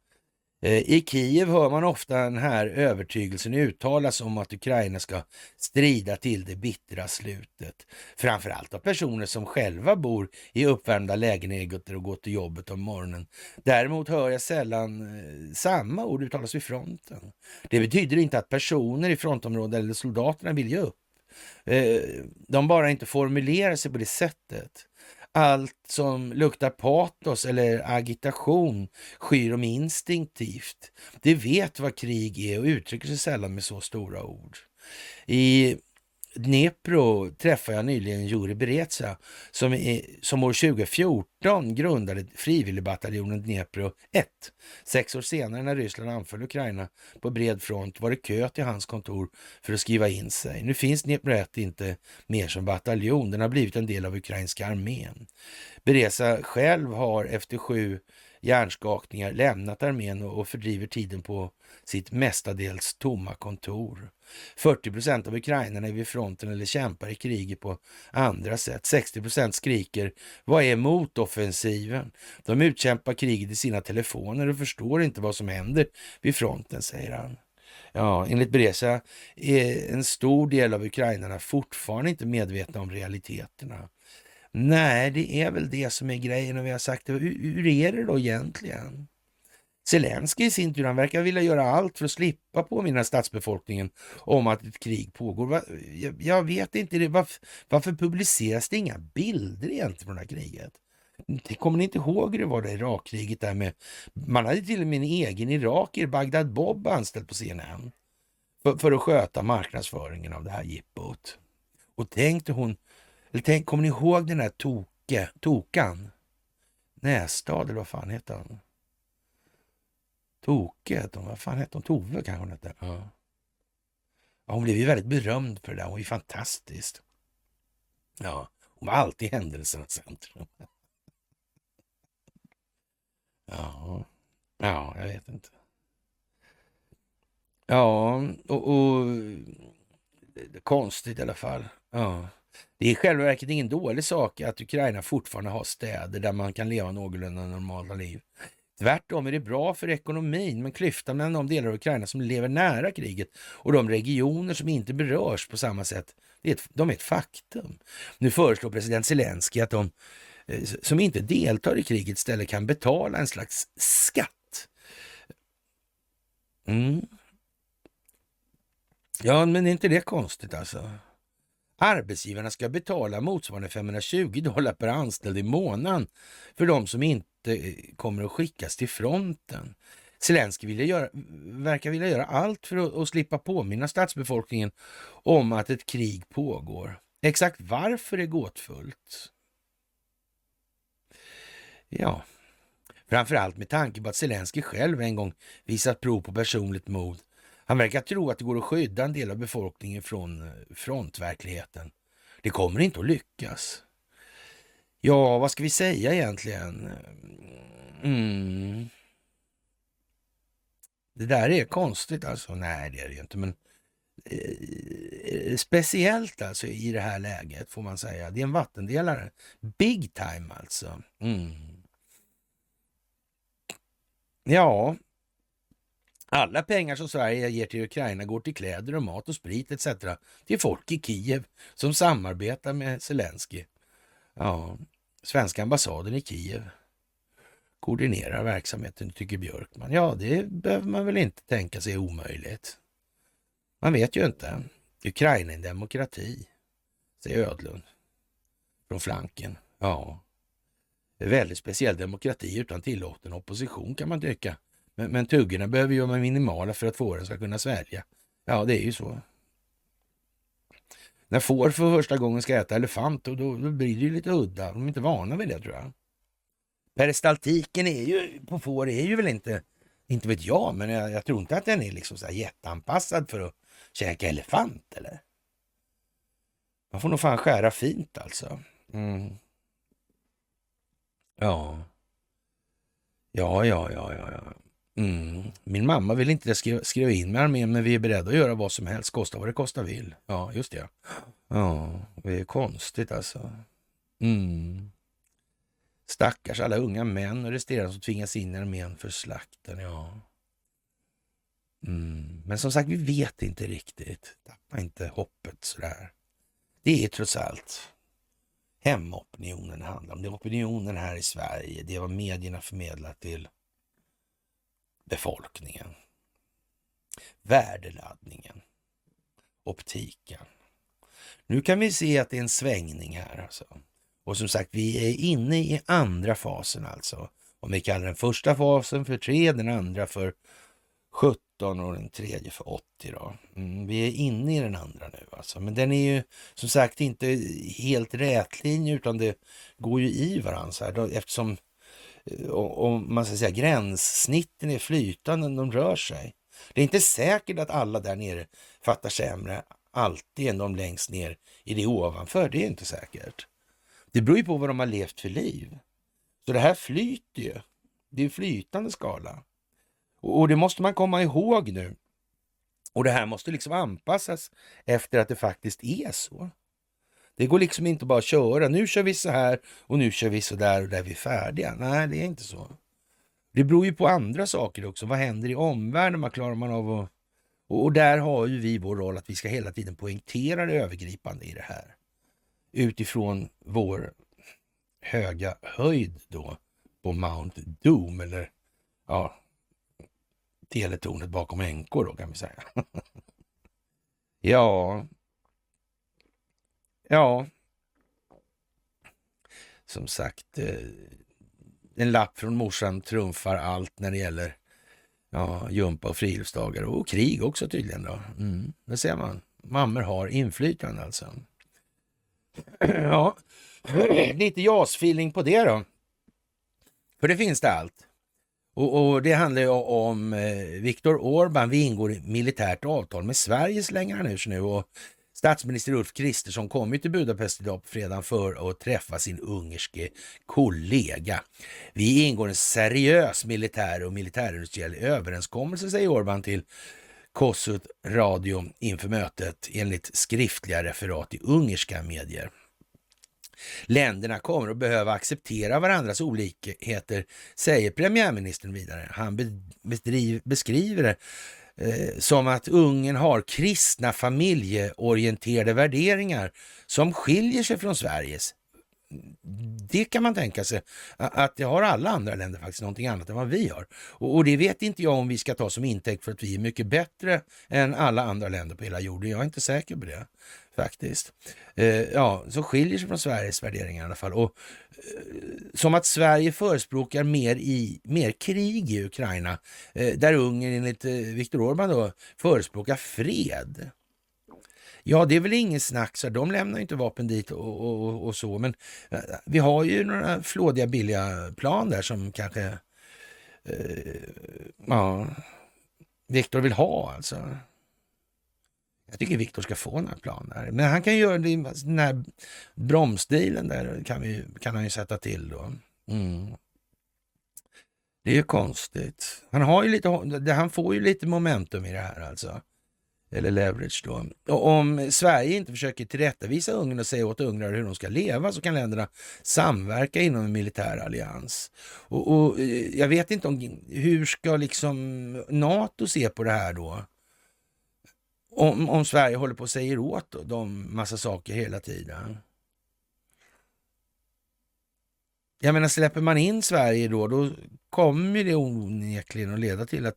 Eh, I Kiev hör man ofta den här övertygelsen uttalas om att Ukraina ska strida till det bittra slutet. Framförallt av personer som själva bor i uppvärmda lägenheter och går till jobbet om morgonen. Däremot hör jag sällan eh, samma ord uttalas vid fronten. Det betyder inte att personer i frontområdet eller soldaterna vill ge upp. Eh, de bara inte formulerar sig på det sättet. Allt som luktar patos eller agitation skyr de instinktivt. De vet vad krig är och uttrycker sig sällan med så stora ord. I Dnepro träffade jag nyligen Juri Bereza som, som år 2014 grundade frivilligbataljonen Dnepro 1. Sex år senare när Ryssland anföll Ukraina på bred front var det kö till hans kontor för att skriva in sig. Nu finns Dnepro 1 inte mer som bataljon, den har blivit en del av ukrainska armén. Bereza själv har efter sju hjärnskakningar lämnat armén och fördriver tiden på sitt mestadels tomma kontor. 40 procent av ukrainarna är vid fronten eller kämpar i kriget på andra sätt. 60 procent skriker vad är motoffensiven? De utkämpar kriget i sina telefoner och förstår inte vad som händer vid fronten, säger han. Ja, enligt Bresa är en stor del av ukrainarna fortfarande inte medvetna om realiteterna. Nej, det är väl det som är grejen och vi har sagt det. Hur, hur är det då egentligen? Zelenskyj i sin tur, han verkar vilja göra allt för att slippa påminna stadsbefolkningen om att ett krig pågår. Jag vet inte, varför, varför publiceras det inga bilder egentligen från det här kriget? Kommer ni inte ihåg hur det var det Irakkriget där med... Man hade till och med en egen irakier, Bagdad Bob, anställd på CNN för, för att sköta marknadsföringen av det här jippot. Och tänkte hon... Eller tänk, kommer ni ihåg den här toke, Tokan? Nästad, eller vad fan heter han? Toke hette hon. Vad fan hette hon? Tove kanske hon hette. Ja. ja. hon blev ju väldigt berömd för det där. Hon var ju fantastisk. Ja, hon var alltid händelsernas centrum. (laughs) Ja, ja, jag vet inte. Ja, och, och konstigt i alla fall. Ja. Det är i själva verket ingen dålig sak att Ukraina fortfarande har städer där man kan leva någorlunda normala liv. Tvärtom är det bra för ekonomin, men klyftan mellan de delar av Ukraina som lever nära kriget och de regioner som inte berörs på samma sätt, det är ett, de är ett faktum. Nu föreslår president Zelensky att de eh, som inte deltar i kriget istället kan betala en slags skatt. Mm. Ja, men är inte det konstigt alltså? Arbetsgivarna ska betala motsvarande 520 dollar per anställd i månaden för de som inte eh, kommer att skickas till fronten. Zelenskyj vill göra, verkar vilja göra allt för att, att slippa påminna stadsbefolkningen om att ett krig pågår. Exakt varför är gåtfullt. Ja, framförallt med tanke på att Zelenskyj själv en gång visat prov på personligt mod. Han verkar tro att det går att skydda en del av befolkningen från eh, frontverkligheten. Det kommer inte att lyckas. Ja, vad ska vi säga egentligen? Mm. Det där är konstigt alltså. Nej, det är det ju inte, men eh, speciellt alltså i det här läget får man säga. Det är en vattendelare. Big time alltså. Mm. Ja, alla pengar som Sverige ger till Ukraina går till kläder och mat och sprit etc. till folk i Kiev som samarbetar med Zelensky. Ja, svenska ambassaden i Kiev koordinerar verksamheten, tycker Björkman. Ja, det behöver man väl inte tänka sig är omöjligt. Man vet ju inte. Ukraina är en demokrati, säger Ödlund från flanken. Ja, en väldigt speciell demokrati utan tillåten opposition kan man tycka. Men, men tuggorna behöver ju vara minimala för att fåren ska kunna svälja. Ja, det är ju så. När får för första gången ska äta elefant, då, då, blir det ju lite udda. De är inte vana vid det tror jag. Peristaltiken är ju, på får är ju väl inte, inte vet jag, men jag, jag tror inte att den är liksom så här jätteanpassad för att käka elefant eller? Man får nog fan skära fint alltså. Mm. Ja. Ja, ja, ja, ja, ja. Mm. Min mamma vill inte skriva, skriva in med armén, men vi är beredda att göra vad som helst, kosta vad det kosta vill. Ja, just det. Ja, det är konstigt alltså. Mm. Stackars alla unga män och resterande som tvingas in i armén för slakten. Ja. Mm. Men som sagt, vi vet inte riktigt. Tappa inte hoppet sådär. Det är trots allt hemopinionen det handlar om. Det är opinionen här i Sverige. Det är vad medierna förmedlar till befolkningen. Värdeladdningen. Optiken. Nu kan vi se att det är en svängning här alltså. Och som sagt, vi är inne i andra fasen alltså. Om vi kallar den första fasen för 3, den andra för 17 och den tredje för 80 då. Mm, vi är inne i den andra nu alltså. Men den är ju som sagt inte helt rätlinje utan det går ju i varandra så här, då, eftersom Eh, om man ska säga gränssnitten är flytande, de rör sig. Det är inte säkert att alla där nere fattar sämre alltid än de längst ner i det ovanför. Det är inte säkert. Det beror ju på vad de har levt för liv. Så det här flyter ju. Det är en flytande skala. Och det måste man komma ihåg nu. Och det här måste liksom anpassas efter att det faktiskt är så. Det går liksom inte bara att köra. Nu kör vi så här och nu kör vi så där och där är vi färdiga. Nej, det är inte så. Det beror ju på andra saker också. Vad händer i omvärlden? Vad klarar man av att... Och där har ju vi vår roll att vi ska hela tiden poängtera det övergripande i det här. Utifrån vår höga höjd då på Mount Doom eller ja, teletornet bakom NK då kan vi säga. (laughs) ja, ja, som sagt, eh, en lapp från morsan trumfar allt när det gäller ja, jumpa och friluftsdagar och krig också tydligen. Då. Mm, det ser man. Mammor har inflytande alltså. (clears throat) ja, lite JAS-feeling på det då. För det finns det allt. Och, och det handlar ju om eh, Viktor Orban. Vi ingår i militärt avtal med Sverige slänger han ur sig nu. Och statsminister Ulf Kristersson kommer till Budapest idag på fredagen för att träffa sin ungerske kollega. Vi ingår en seriös militär och militärindustriell överenskommelse, säger Orban till Kossuth Radio inför mötet enligt skriftliga referat i ungerska medier. Länderna kommer att behöva acceptera varandras olikheter, säger premiärministern vidare. Han beskriver det eh, som att Ungern har kristna familjeorienterade värderingar som skiljer sig från Sveriges. Det kan man tänka sig att det har alla andra länder faktiskt någonting annat än vad vi har. Och, det vet inte jag om vi ska ta som intäkt för att vi är mycket bättre än alla andra länder på hela jorden. Jag är inte säker på det faktiskt. Eh, ja, som skiljer sig från Sveriges värderingar i alla fall. Och, eh, som att Sverige förespråkar mer, i, mer krig i Ukraina, eh, där Ungern enligt eh, Viktor Orbán då förespråkar fred. Ja, det är väl ingen snack, så de lämnar inte vapen dit och, och, och, så, men eh, vi har ju några flådiga billiga plan där som kanske eh, ja, Viktor vill ha alltså. Jag tycker Viktor ska få några plan där. Men han kan göra det, den här bromsdelen där kan, vi, kan han ju sätta till då. Mm. Det är ju konstigt. Han, har ju lite, han får ju lite momentum i det här alltså. Eller leverage då. Och om Sverige inte försöker tillrättavisa Ungern och säga åt ungrare hur de ska leva så kan länderna samverka inom en militär allians. Och, och eh, jag vet inte om hur ska liksom NATO se på det här då? Om, om Sverige håller på och säger åt då, de massa saker hela tiden. Jag menar, släpper man in Sverige då, då kommer det onekligen att leda till att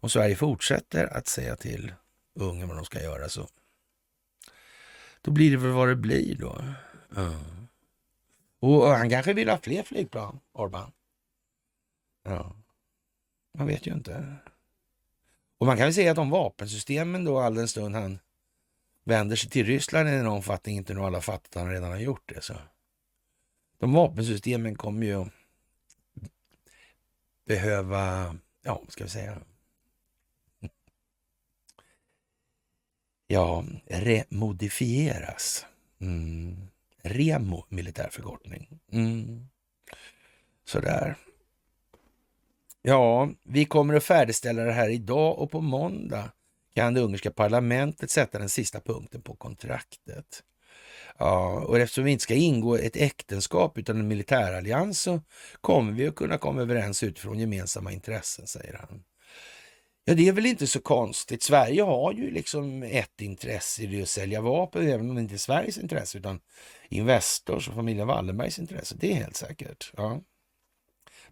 om Sverige fortsätter att säga till Ungern vad de ska göra så då blir det väl vad det blir då. Mm. Och han kanske vill ha fler flygplan, Orban. Ja, man vet ju inte. Och man kan väl säga att de vapensystemen då, all den stund han vänder sig till Ryssland i en omfattning inte nu alla fattat att han redan har gjort det. Så. De vapensystemen kommer ju behöva, ja, vad ska vi säga, ja, remodifieras. Mm. Remo, militärförkortning. Mm. Sådär. Ja, vi kommer att färdigställa det här idag och på måndag kan det ungerska parlamentet sätta den sista punkten på kontraktet. Ja, och eftersom vi inte ska ingå ett äktenskap utan en militärallians så kommer vi att kunna komma överens utifrån gemensamma intressen, säger han. Ja, det är väl inte så konstigt. Sverige har ju liksom ett intresse i det att sälja vapen, även om det inte är Sveriges intresse utan Investors och familjen Wallenbergs intresse. Det är helt säkert. Ja.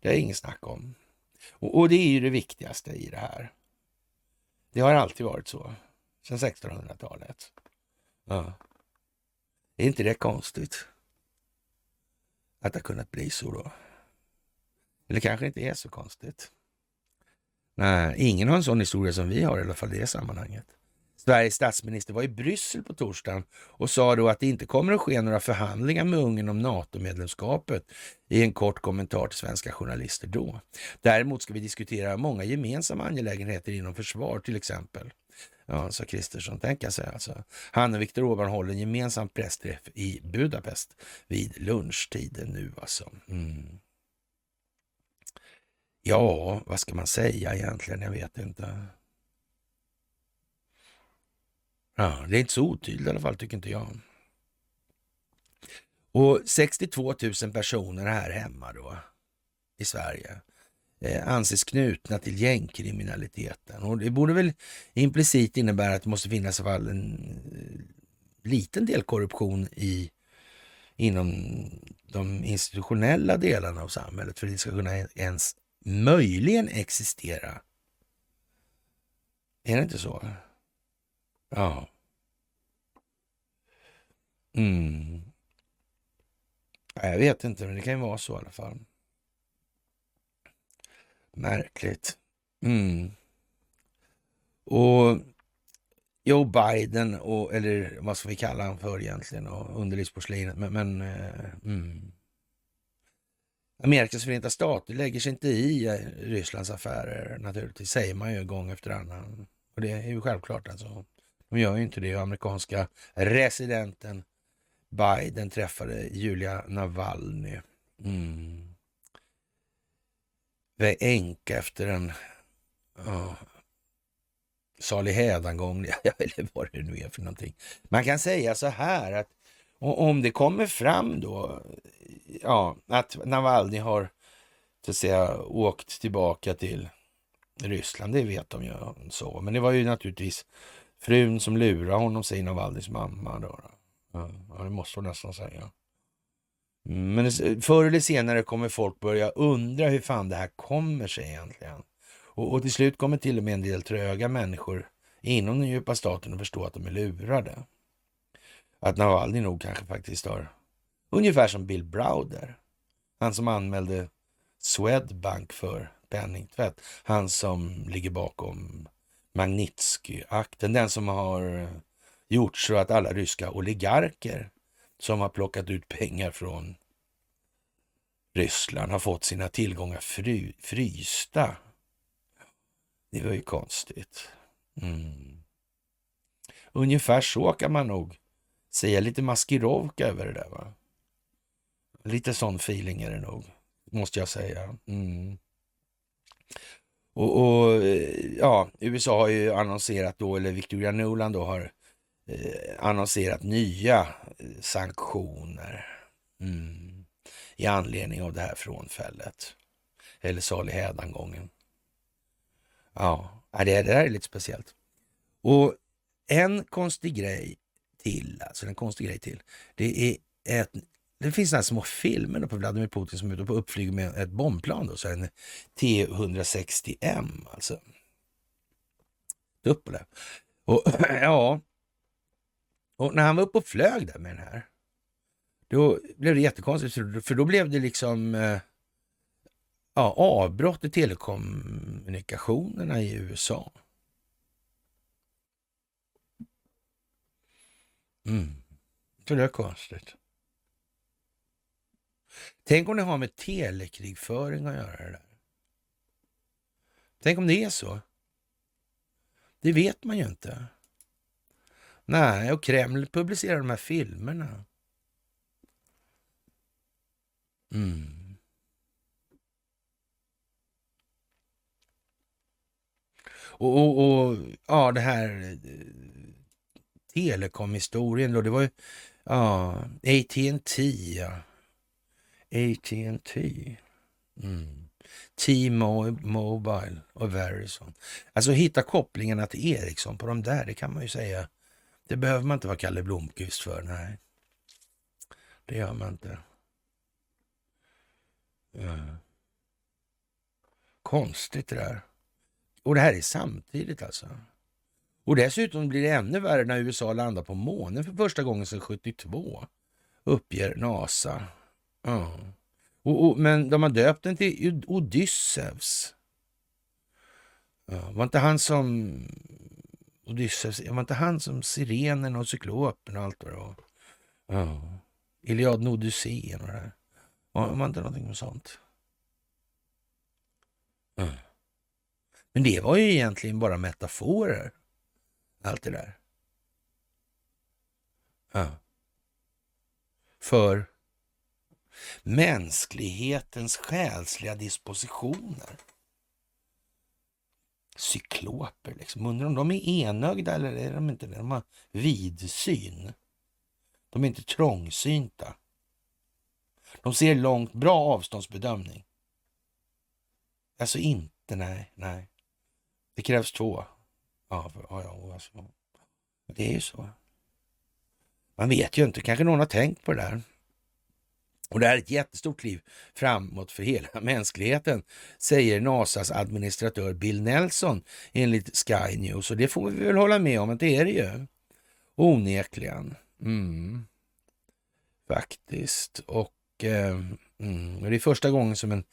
Det är inget snack om. Och, och, det är ju det viktigaste i det här. Det har alltid varit så, sedan 1600-talet. Ja. Är inte det konstigt? att det har kunnat bli så då. Eller kanske inte är så konstigt. Nej, ingen har en sån historia som vi har i alla fall i det sammanhanget. Sveriges statsminister var i Bryssel på torsdagen och sa då att det inte kommer att ske några förhandlingar med Ungern om NATO-medlemskapet i en kort kommentar till svenska journalister då. Däremot ska vi diskutera många gemensamma angelägenheter inom försvar till exempel. Ja, sa Kristersson. Tänka sig alltså. Han och Viktor Orbán håller en gemensam pressträff i Budapest vid lunchtiden nu alltså. Mm. Ja, vad ska man säga egentligen? Jag vet inte. Ja, det är inte så otydligt i alla fall, tycker inte jag. Och 62 000 personer här hemma då i Sverige eh, anses knutna till gängkriminaliteten. Och det borde väl implicit innebära att det måste finnas i alla fall en eh, liten del korruption i, inom de institutionella delarna av samhället för att det ska kunna ens möjligen existera. Är det inte så? Ja. Mm. Jag vet inte, men det kan ju vara så i alla fall. Märkligt. Mm. Och Joe Biden, och, eller vad ska vi kalla honom för egentligen, och underlivsporslinet, men, men eh, mm. Amerikas förenta stater lägger sig inte i eh, Rysslands affärer naturligtvis, säger man ju gång efter annan. Och det är ju självklart alltså. De gör ju inte det. Amerikanska residenten Biden träffade Julia Navalny. Mm. Änka efter en oh, salig hädangång, (laughs) eller vad det nu är för någonting. Man kan säga så här att om det kommer fram då, ja, att Navalny har så att säga åkt tillbaka till Ryssland, det vet de ju så. Men det var ju naturligtvis frun som lurade honom, säger Navalnys mamma. Då. Ja, det måste hon nästan säga. Mm, men förr eller senare kommer folk börja undra hur fan det här kommer sig egentligen. Och, och till slut kommer till och med en del tröga människor inom den djupa staten att förstå att de är lurade. Att Navalny nog kanske faktiskt har, ungefär som Bill Browder, han som anmälde Swedbank för penningtvätt, han som ligger bakom Magnitsky-akten, den som har eh, gjort så att alla ryska oligarker som har plockat ut pengar från Ryssland har fått sina tillgångar fry, frysta. Det var ju konstigt. Mm. Ungefär så kan man nog säga. Lite maskirovka över det där. va? Lite sån feeling är det nog, måste jag säga. Mm. Och, och, eh, ja, USA har ju annonserat då, eller Victoria Nuland då har eh, annonserat nya eh, sanktioner mm, i anledning av det här frånfället. Eller salig hädangången. Ja, äh, det, det där är lite speciellt. Och en konstig grej till, alltså en konstig grej till, det är ett det finns sådana små filmer på Vladimir Putin som är ute på uppflyg med ett bombplan, då, så en T160M alltså. Tupolev. Och (clears throat) ja, och när han var uppe och flög där med den här, då blev det jättekonstigt, för då blev det liksom eh, ja, avbrott i telekommunikationerna i USA. Mm. Så det är konstigt. Tänk om det har med telekrigföring att göra det där. Tänk om det är så. Det vet man ju inte. Nej, och Kreml publicerar de här filmerna. Mm. Och, och, och, ja, det här eh, Telekomhistorien då, det var ju ja, AT&T ja. AT&T. Mm. T-Mobile och Verizon. Alltså hitta kopplingarna till Ericsson på de där, det kan man ju säga det behöver man inte vara Kalle Blomqvist för, nej. Det gör man inte. Ja. Konstigt det där. Och det här är samtidigt alltså. Och dessutom blir det ännu värre när USA landar på månen för första gången sedan 72, uppger NASA. Ja. Och, och, men de har döpt den till Odysseus. Ja, var inte han som Odysseus, var inte han som sirenen och cyklopen och allt vad det var? Ja. Iliaden och Odysseen och det där. Var, var inte någonting med sånt? Ja. Men det var ju egentligen bara metaforer. Allt det där. Ja. För mänsklighetens själsliga dispositioner. Cykloper, liksom. Undrar om de är enögda eller är de inte det? De har vidsyn. De är inte trångsynta. De ser långt, bra avståndsbedömning. Alltså inte, nej, nej. Det krävs två. Ja, för, ja, ja alltså. Det är ju så. Man vet ju inte, kanske någon har tänkt på det där. Och det här är ett jättestort kliv framåt för hela (laughs) mänskligheten, säger NASAs administratör Bill Nelson enligt Sky News. Och det får vi väl hålla med om att det är det ju. Onekligen. Mm. Faktiskt. Och eh, mm, det är första gången som en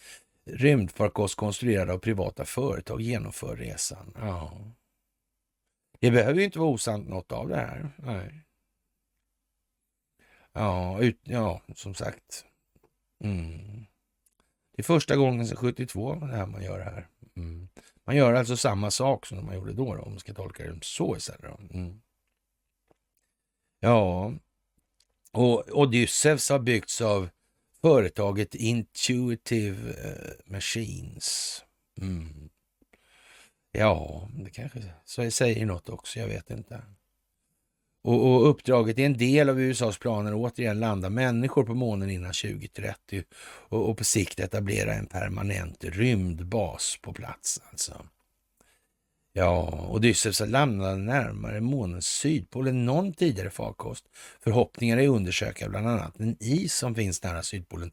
rymdfarkost konstruerad av privata företag genomför resan. Ja. Det behöver ju inte vara osant något av det här. Nej. Ja, ut, ja som sagt. Mm. Det är första gången sedan 72 det här man gör här. Mm. Man gör alltså samma sak som man gjorde då, då om man ska tolka det så istället. Mm. Ja, och Odysseus har byggts av företaget Intuitive eh, Machines. Mm. Ja, det kanske så säger något också, jag vet inte. Och, och, uppdraget är en del av USAs planer att återigen landa människor på månen innan 2030 och, och på sikt etablera en permanent rymdbas på plats. Alltså. Ja, Odysseus landade närmare månens sydpol än någon tidigare farkost. Förhoppningar är att undersöka bland annat den is som finns nära sydpolen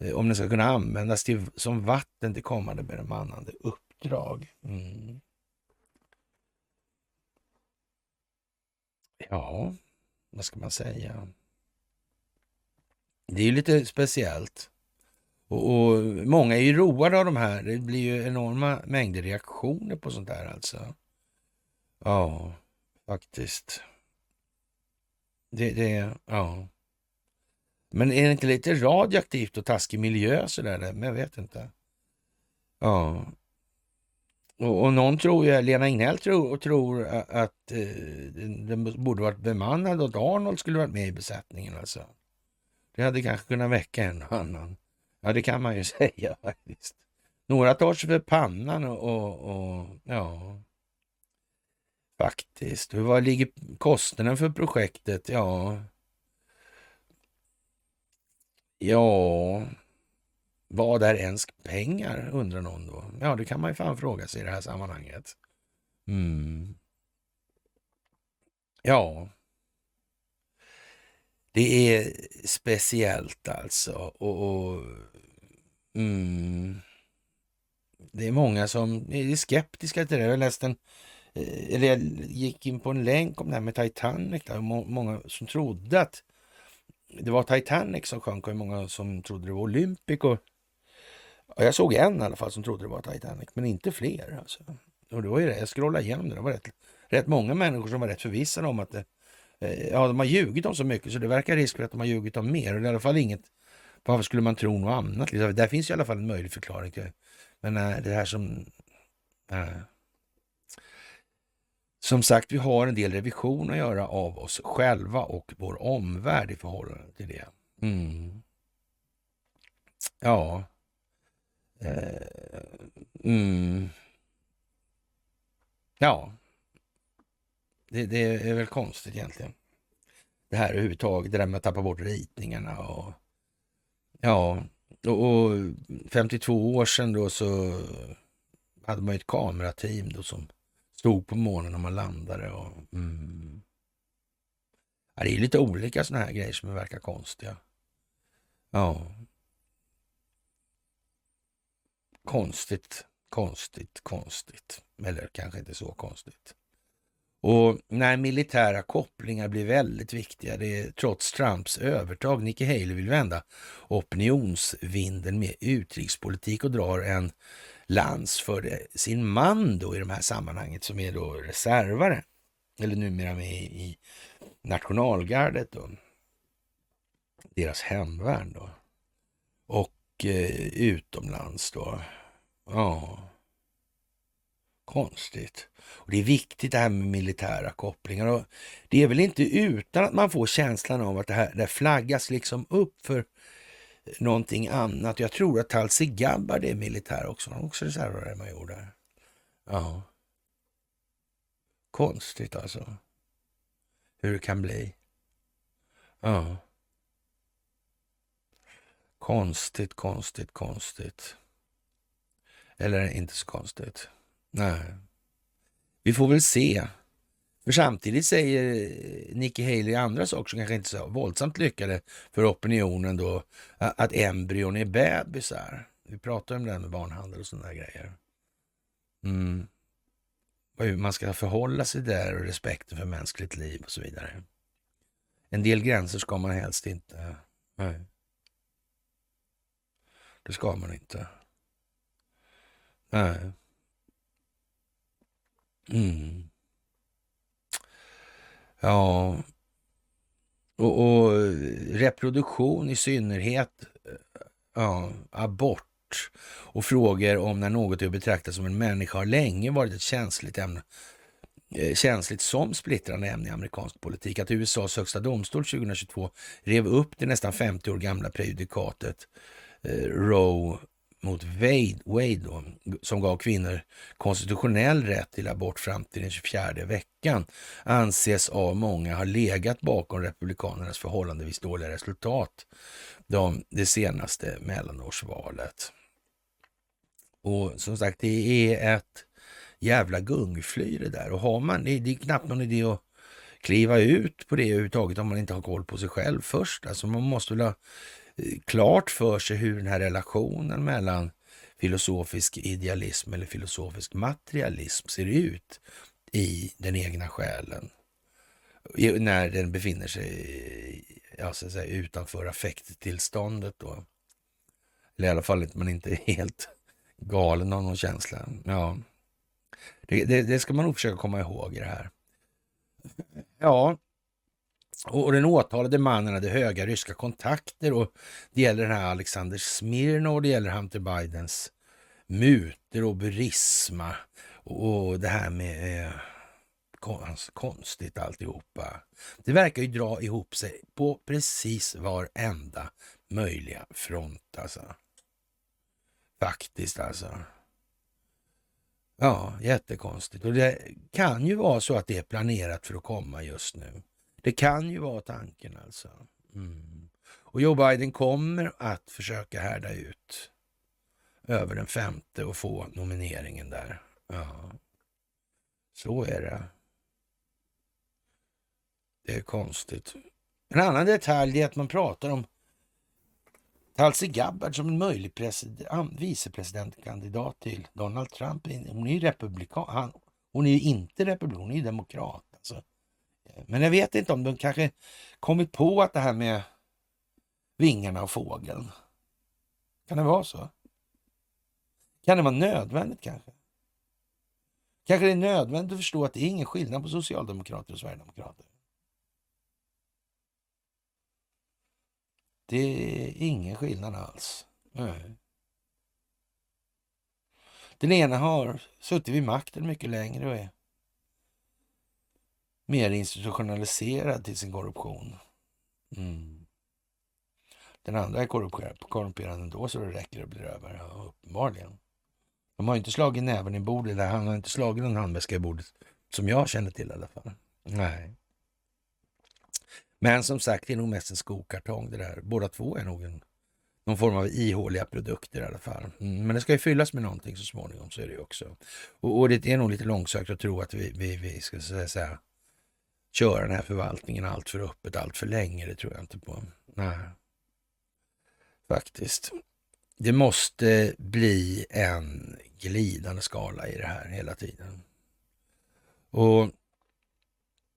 eh, om den ska kunna användas till, som vatten till kommande bemannande uppdrag. Mm. Ja, vad ska man säga? Det är ju lite speciellt. Och, och, Många är ju roade av de här. Det blir ju enorma mängder reaktioner på sånt här alltså. Ja, faktiskt. Det, det, ja. Men är det inte lite radioaktivt och taskig miljö sådär? Men jag vet inte. Ja. Och, och någon tror ju, Lena Ingnell tror, och tror att eh, den borde varit bemannad och att Arnold skulle varit med i besättningen alltså. Det hade kanske kunnat väcka en och annan. Ja, det kan man ju (laughs) säga faktiskt. Några tar sig för pannan och, och, och ja, faktiskt. Vad ligger kostnaden för projektet? Ja, ja, vad är ens pengar, undrar någon då. Ja, det kan man ju fan fråga sig i det här sammanhanget. Mm. Ja, det är speciellt alltså. Och, och mm, Det är många som är skeptiska till det. Jag läste en, eh, eller jag gick in på en länk om det här med Titanic. Där. Många som trodde att det var Titanic som sjönk och många som trodde det var Olympic. Och, Ja, jag såg en i alla fall som trodde det var Titanic, men inte fler. Alltså. Och det var ju det, jag scrollade igenom det, det var rätt, rätt många människor som var rätt förvissade om att det Eh, ja, de har ljugit om så mycket så det verkar risk för att de har ljugit om mer. Och det är i alla fall inget, varför skulle man tro något annat? Liksom, där finns i alla fall en möjlig förklaring till Men nej, det här som... Nej. Som sagt, vi har en del revision att göra av oss själva och vår omvärld i förhållande till det. Mm. Ja. Eh, mm. Ja, det, det, är väl konstigt egentligen. Det här överhuvudtaget, det där med att tappa bort ritningarna och ja, och, och 52 år sedan då så hade man ju ett kamerateam då som stod på månen när man landade. Och, mm. ja, det är lite olika sådana här grejer som verkar konstiga. Ja. Konstigt, konstigt, konstigt. Eller kanske inte så konstigt. Och när militära kopplingar blir väldigt viktiga, det är trots Trumps övertag, Nikki Haley vill vända opinionsvinden med utrikespolitik och drar en lans för det, sin man då i de här sammanhanget som är då reservare, eller numera med i nationalgardet då, deras hemvärn då, och eh, utomlands då. Ja, konstigt. Och Det är viktigt det här med militära kopplingar. Och Det är väl inte utan att man får känslan av att det här det flaggas liksom upp för någonting annat. Jag tror att Talsi Gabbard är militär också. Han är också reservare där. Ja. Konstigt alltså. Hur det kan bli. Ja. Konstigt, konstigt, konstigt. Eller inte så konstigt. Nej. Vi får väl se. För samtidigt säger Nikki Haley andra saker som kanske inte är så våldsamt lyckade för opinionen då, att embryon är bebisar. Vi pratar om det här med barnhandel och sådana där grejer. Mm. Hur man ska förhålla sig där och respekten för mänskligt liv och så vidare. En del gränser ska man helst inte... Nej. Det ska man inte. Nej. Mm. Ja. Och, och, reproduktion i synnerhet. Eh, ja, abort och frågor om när något är att betrakta som en människa har länge varit ett känsligt ämne eh, känsligt som splittrande ämne i amerikansk politik. Att USAs högsta domstol 2022 rev upp det nästan 50 år gamla prejudikatet eh, Roe mot Wade, Wade då, som gav kvinnor konstitutionell rätt till abort fram till den 24 veckan, anses av många ha legat bakom republikanernas förhållandevis dåliga resultat de, det senaste mellanårsvalet. Och som sagt, det är ett jävla gungfly det där. Och har man, det, det är knappt någon idé att kliva ut på det överhuvudtaget om man inte har koll på sig själv först. Alltså man måste väl ha klart för sig hur den här relationen mellan filosofisk idealism eller filosofisk materialism ser ut i den egna själen. När den befinner sig ja, säga, utanför affekttillståndet då. Eller i alla fall att man inte är (laughs) helt galen av någon känsla. Ja, det, det, det ska man nog försöka komma ihåg i det här. Ja, och den åtalade mannen hade höga ryska kontakter och det gäller den här Alexander Smirnov och det gäller Hunter Bidens muter och Burisma och det här med eh, konstigt alltihopa. Det verkar ju dra ihop sig på precis varenda möjliga front alltså. Faktiskt alltså. Ja, jättekonstigt. Och det kan ju vara så att det är planerat för att komma just nu. Det kan ju vara tanken alltså. Mm. Och Joe Biden kommer att försöka härda ut över den femte och få nomineringen där. Ja, så är det. Det är konstigt. En annan detalj är att man pratar om Tulsi Gabbard som en möjlig vicepresidentkandidat till Donald Trump. Hon är ju republikan. Hon är ju inte republikan, hon är ju demokrat. Alltså. Men jag vet inte om de kanske kommit på att det här med vingarna och fågeln. Kan det vara så? Kan det vara nödvändigt kanske? Kanske det är nödvändigt att förstå att det är ingen skillnad på socialdemokrater och sverigedemokrater. Det är ingen skillnad alls. Nej. Den ena har suttit vid makten mycket längre och är mer institutionaliserad till sin korruption. Mm. Den andra är korrumperad ändå så det räcker och blir över, ja, uppenbarligen. De har inte slagit näven i bordet, där. han har inte slagit någon handväska i bordet, som jag känner till i alla fall. Nej. Men som sagt, det är nog mest en skokartong det där. Båda två är nog en, någon form av ihåliga produkter i alla fall. Mm, men det ska ju fyllas med någonting så småningom, så är det ju också. Och, och det är nog lite långsökt att tro att vi, vi, vi ska säga, köra den här förvaltningen allt för öppet, allt för länge. Det tror jag inte på. Nej, faktiskt. Det måste bli en glidande skala i det här hela tiden. Och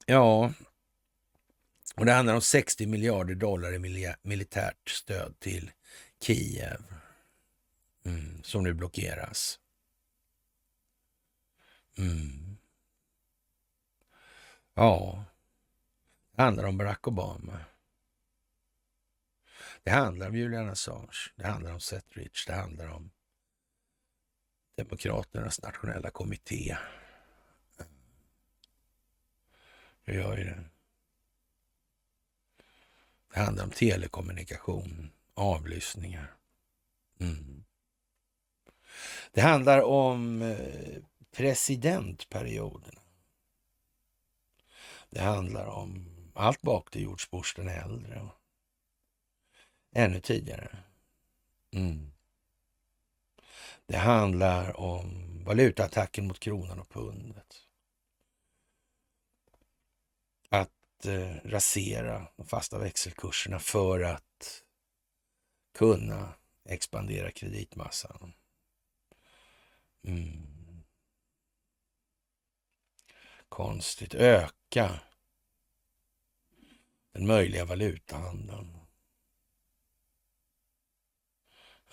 Ja, och det handlar om 60 miljarder dollar i militärt stöd till Kiev mm, som nu blockeras. Mm. Ja, handlar om Barack Obama. Det handlar om Julian Assange, det handlar om Seth Rich, det handlar om Demokraternas nationella kommitté. Det gör ju det. Det handlar om telekommunikation, avlyssningar. Mm. Det handlar om eh, presidentperioderna. Det handlar om allt bak till George Bush den äldre. Och ännu tidigare. Mm. Det handlar om valutaattacken mot kronan och pundet. Att eh, rasera de fasta växelkurserna för att kunna expandera kreditmassan. Mm. Konstigt. Öka den möjliga valutahandeln.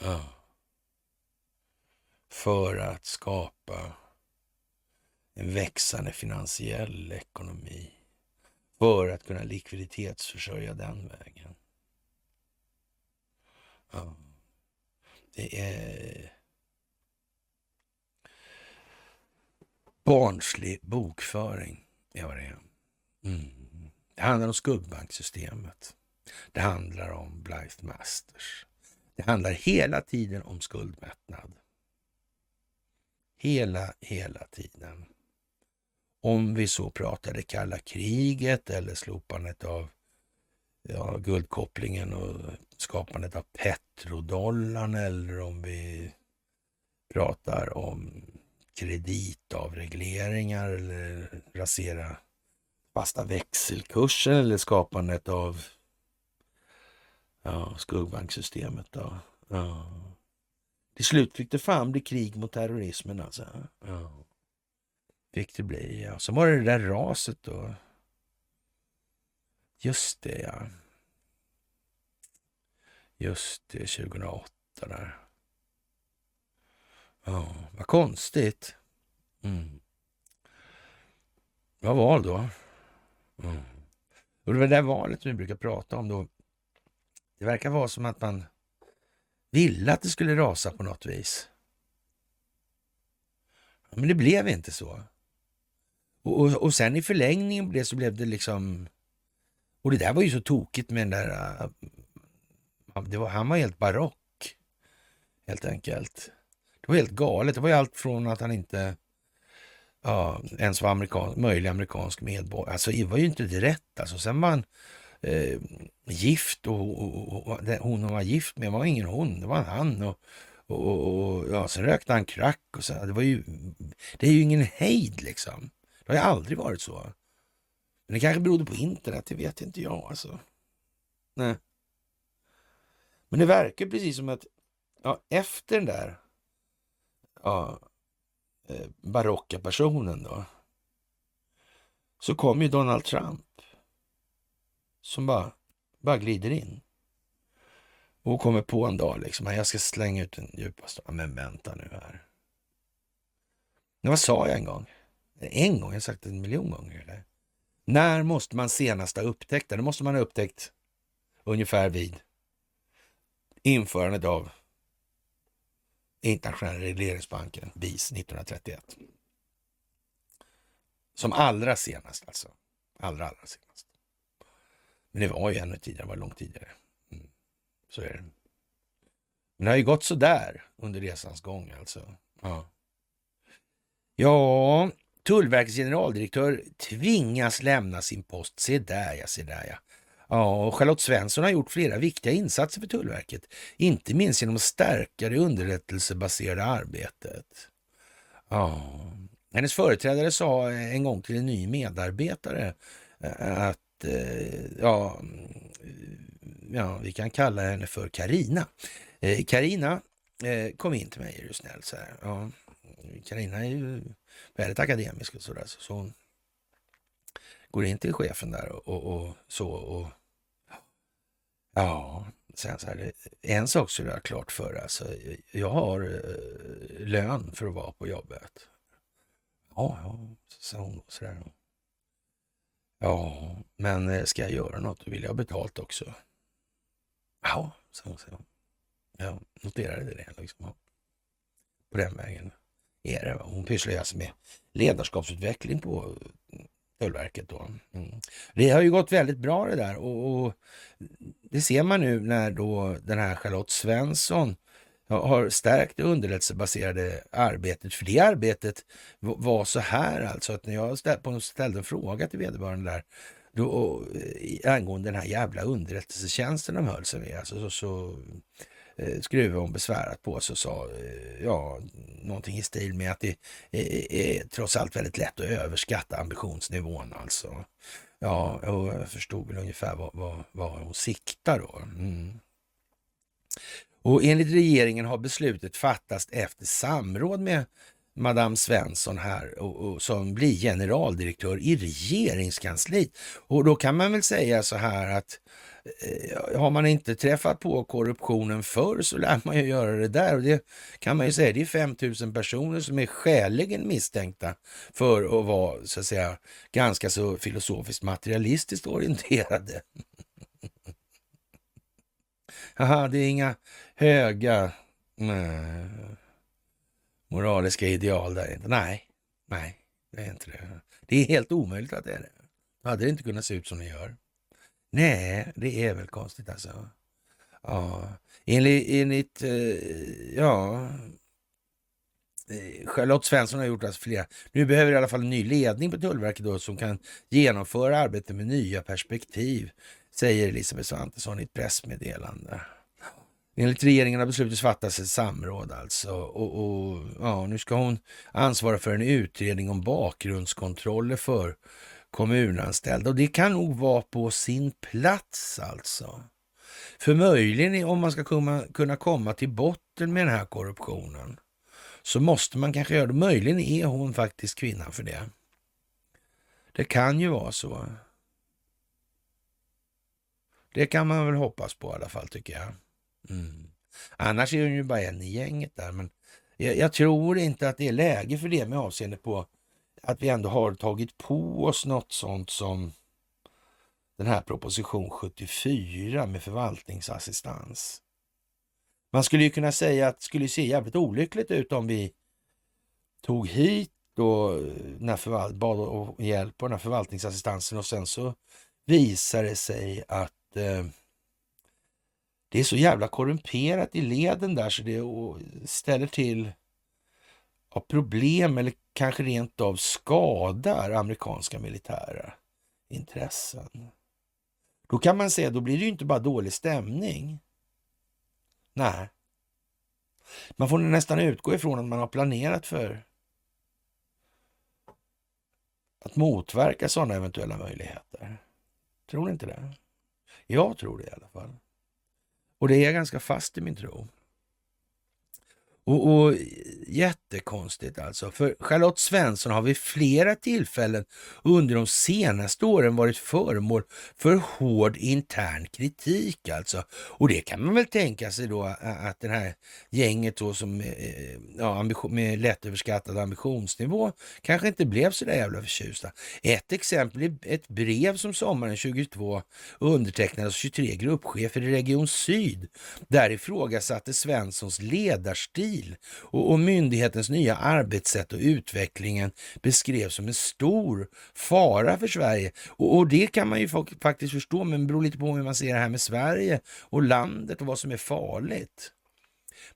Ja. För att skapa en växande finansiell ekonomi. För att kunna likviditetsförsörja den vägen. Ja. Det är barnslig bokföring. är vad det är. Mm. Det handlar om skuggbanksystemet. Det handlar om Blythe Masters. Det handlar hela tiden om skuldmättnad. Hela, hela tiden. Om vi så pratar det kalla kriget eller slopandet av ja, guldkopplingen och skapandet av petrodollarn eller om vi pratar om kreditavregleringar eller rasera fasta växelkursen eller skapandet av ja, skuggbanksystemet. Då. Ja. Till slut fick det fan bli krig mot terrorismen alltså. Ja. Fick det bli, ja. Sen var det det där raset då. Just det, ja. Just det, 2008 där. Ja, vad konstigt. Mm. Vad val då? Mm. Och det var det där valet vi brukar prata om då. Det verkar vara som att man ville att det skulle rasa på något vis. Men det blev inte så. Och, och, och sen i förlängningen på det så blev det liksom... Och det där var ju så tokigt med den där... Uh, det var, han var helt barock, helt enkelt. Det var helt galet. Det var ju allt från att han inte ja, ens var amerikansk, möjlig amerikansk medborgare. Alltså det var ju inte det rätt. Alltså, sen var han eh, gift och, och, och, och, hon han var gift med var ingen hon, det var han. Och, och, och, ja, sen rökte han crack och så. Det, var ju, det är ju ingen hejd liksom. Det har ju aldrig varit så. Men det kanske berodde på internet, det vet inte jag alltså. Nej. Men det verkar precis som att ja, efter den där ja, Eh, barocka personen då, så kom ju Donald Trump som bara, bara glider in. Och kommer på en dag liksom, jag ska slänga ut den djupaste. Men vänta nu här. Men vad sa jag en gång? En gång? Jag har sagt det en miljon gånger. Eller? När måste man senast ha upptäckt det? Det måste man ha upptäckt ungefär vid införandet av internationella regleringsbanken, BIS, 1931. Som allra senast alltså. Allra, allra senast. Men det var ju ännu tidigare, det var långt tidigare. Mm. Så är det. Men det har ju gått så där under resans gång alltså. Ja. ja, Tullverkets generaldirektör tvingas lämna sin post. Se där ja, se där ja. Ja, och Charlotte Svensson har gjort flera viktiga insatser för Tullverket, inte minst genom att stärka det underrättelsebaserade arbetet. Ja, hennes företrädare sa en gång till en ny medarbetare eh, att eh, ja, mm, ja, vi kan kalla henne för Karina. Eh, Karina kom in till mig, är du snäll. Karina. Ja, är ju väldigt akademisk och sådär. Så hon går in till chefen där och, och, och så. Och, ja, sen så här, en sak så är ha klart för alltså, jag har eh, lön för att vara på jobbet. Ja, ja, sa hon sådär. Ja, men eh, ska jag göra något då vill jag ha betalt också. Ja, sa hon. Så. Jag noterade det liksom. På den vägen är det. Hon pysslar ju alltså med ledarskapsutveckling på Tullverket. Då. Mm. Det har ju gått väldigt bra det där och, och, det ser man nu när då den här Charlotte Svensson har stärkt det underrättelsebaserade arbetet. För det arbetet var så här alltså att när jag ställde en fråga till vederbörande där då, eh, angående den här jävla underrättelsetjänsten de höll sig med. Alltså, så, så eh, skruvade hon besvärat på sig och sa eh, ja, någonting i stil med att det är, är, trots allt väldigt lätt att överskatta ambitionsnivån alltså. Ja, och jag förstod väl ungefär vad, vad, vad hon siktar då. Mm. Och enligt regeringen har beslutet fattats efter samråd med Madame Svensson här och, och, som blir generaldirektör i regeringskansliet. Och då kan man väl säga så här att eh, Eh, har man inte träffat på korruptionen förr så lär man ju göra det där. Och det kan man ju säga, det är 5000 personer som är skäligen misstänkta för att vara så att säga ganska så filosofiskt materialistiskt orienterade. (laughs) Jaha, det är inga höga nej, moraliska ideal där. Nej, nej, det är inte det. Det är helt omöjligt att det är det. Då hade det inte kunnat se ut som det gör. Nej, det är väl konstigt alltså. Ja, enligt, enligt ja, eh, Charlotte Svensson har gjort alltså flera. Nu behöver i alla fall en ny ledning på Tullverket då som kan genomföra arbetet med nya perspektiv, säger Elisabeth Svantesson i ett pressmeddelande. Enligt regeringen har beslutet fattats ett samråd alltså. Och, och, ja, nu ska hon ansvara för en utredning om bakgrundskontroller för kommunanställda. Och det kan nog vara på sin plats alltså. För möjligen om man ska kunna, komma till botten med den här korruptionen så måste man kanske göra det. Möjligen är hon faktiskt kvinnan för det. Det kan ju vara så. Det kan man väl hoppas på i alla fall tycker jag. Mm. Annars är hon ju bara en i gänget där. Men jag, jag, tror inte att det är läge för det med avseende på att vi ändå har tagit på oss något sånt som den här proposition 74 med förvaltningsassistans. Man skulle ju kunna säga att det skulle se jävligt olyckligt ut om vi tog hit då när förvalt, bad om hjälp av den här förvaltningsassistansen och sen så visar det sig att eh, det är så jävla korrumperat i leden där så det ställer till ja, problem eller kanske rent av skadar amerikanska militära intressen. Då kan man säga, då blir det ju inte bara dålig stämning. Nej. Man får nästan utgå ifrån att man har planerat för att motverka sådana eventuella möjligheter. Tror ni inte det? Jag tror det i alla fall. Och det är jag ganska fast i min tro. Och, och Jättekonstigt alltså, för Charlotte Svensson har vid flera tillfällen under de senaste åren varit föremål för hård intern kritik alltså. Och det kan man väl tänka sig då att det här gänget då som eh, ja, med lättöverskattad ambitionsnivå kanske inte blev så där jävla förtjusta. Ett exempel är ett brev som sommaren 22 undertecknades av 23 gruppchefer i Region Syd. Där ifrågasatte Svenssons ledarstil och, och myndighetens nya arbetssätt och utvecklingen beskrevs som en stor fara för Sverige. Och, och det kan man ju faktiskt förstå, men det beror lite på hur man ser det här med Sverige och landet och vad som är farligt.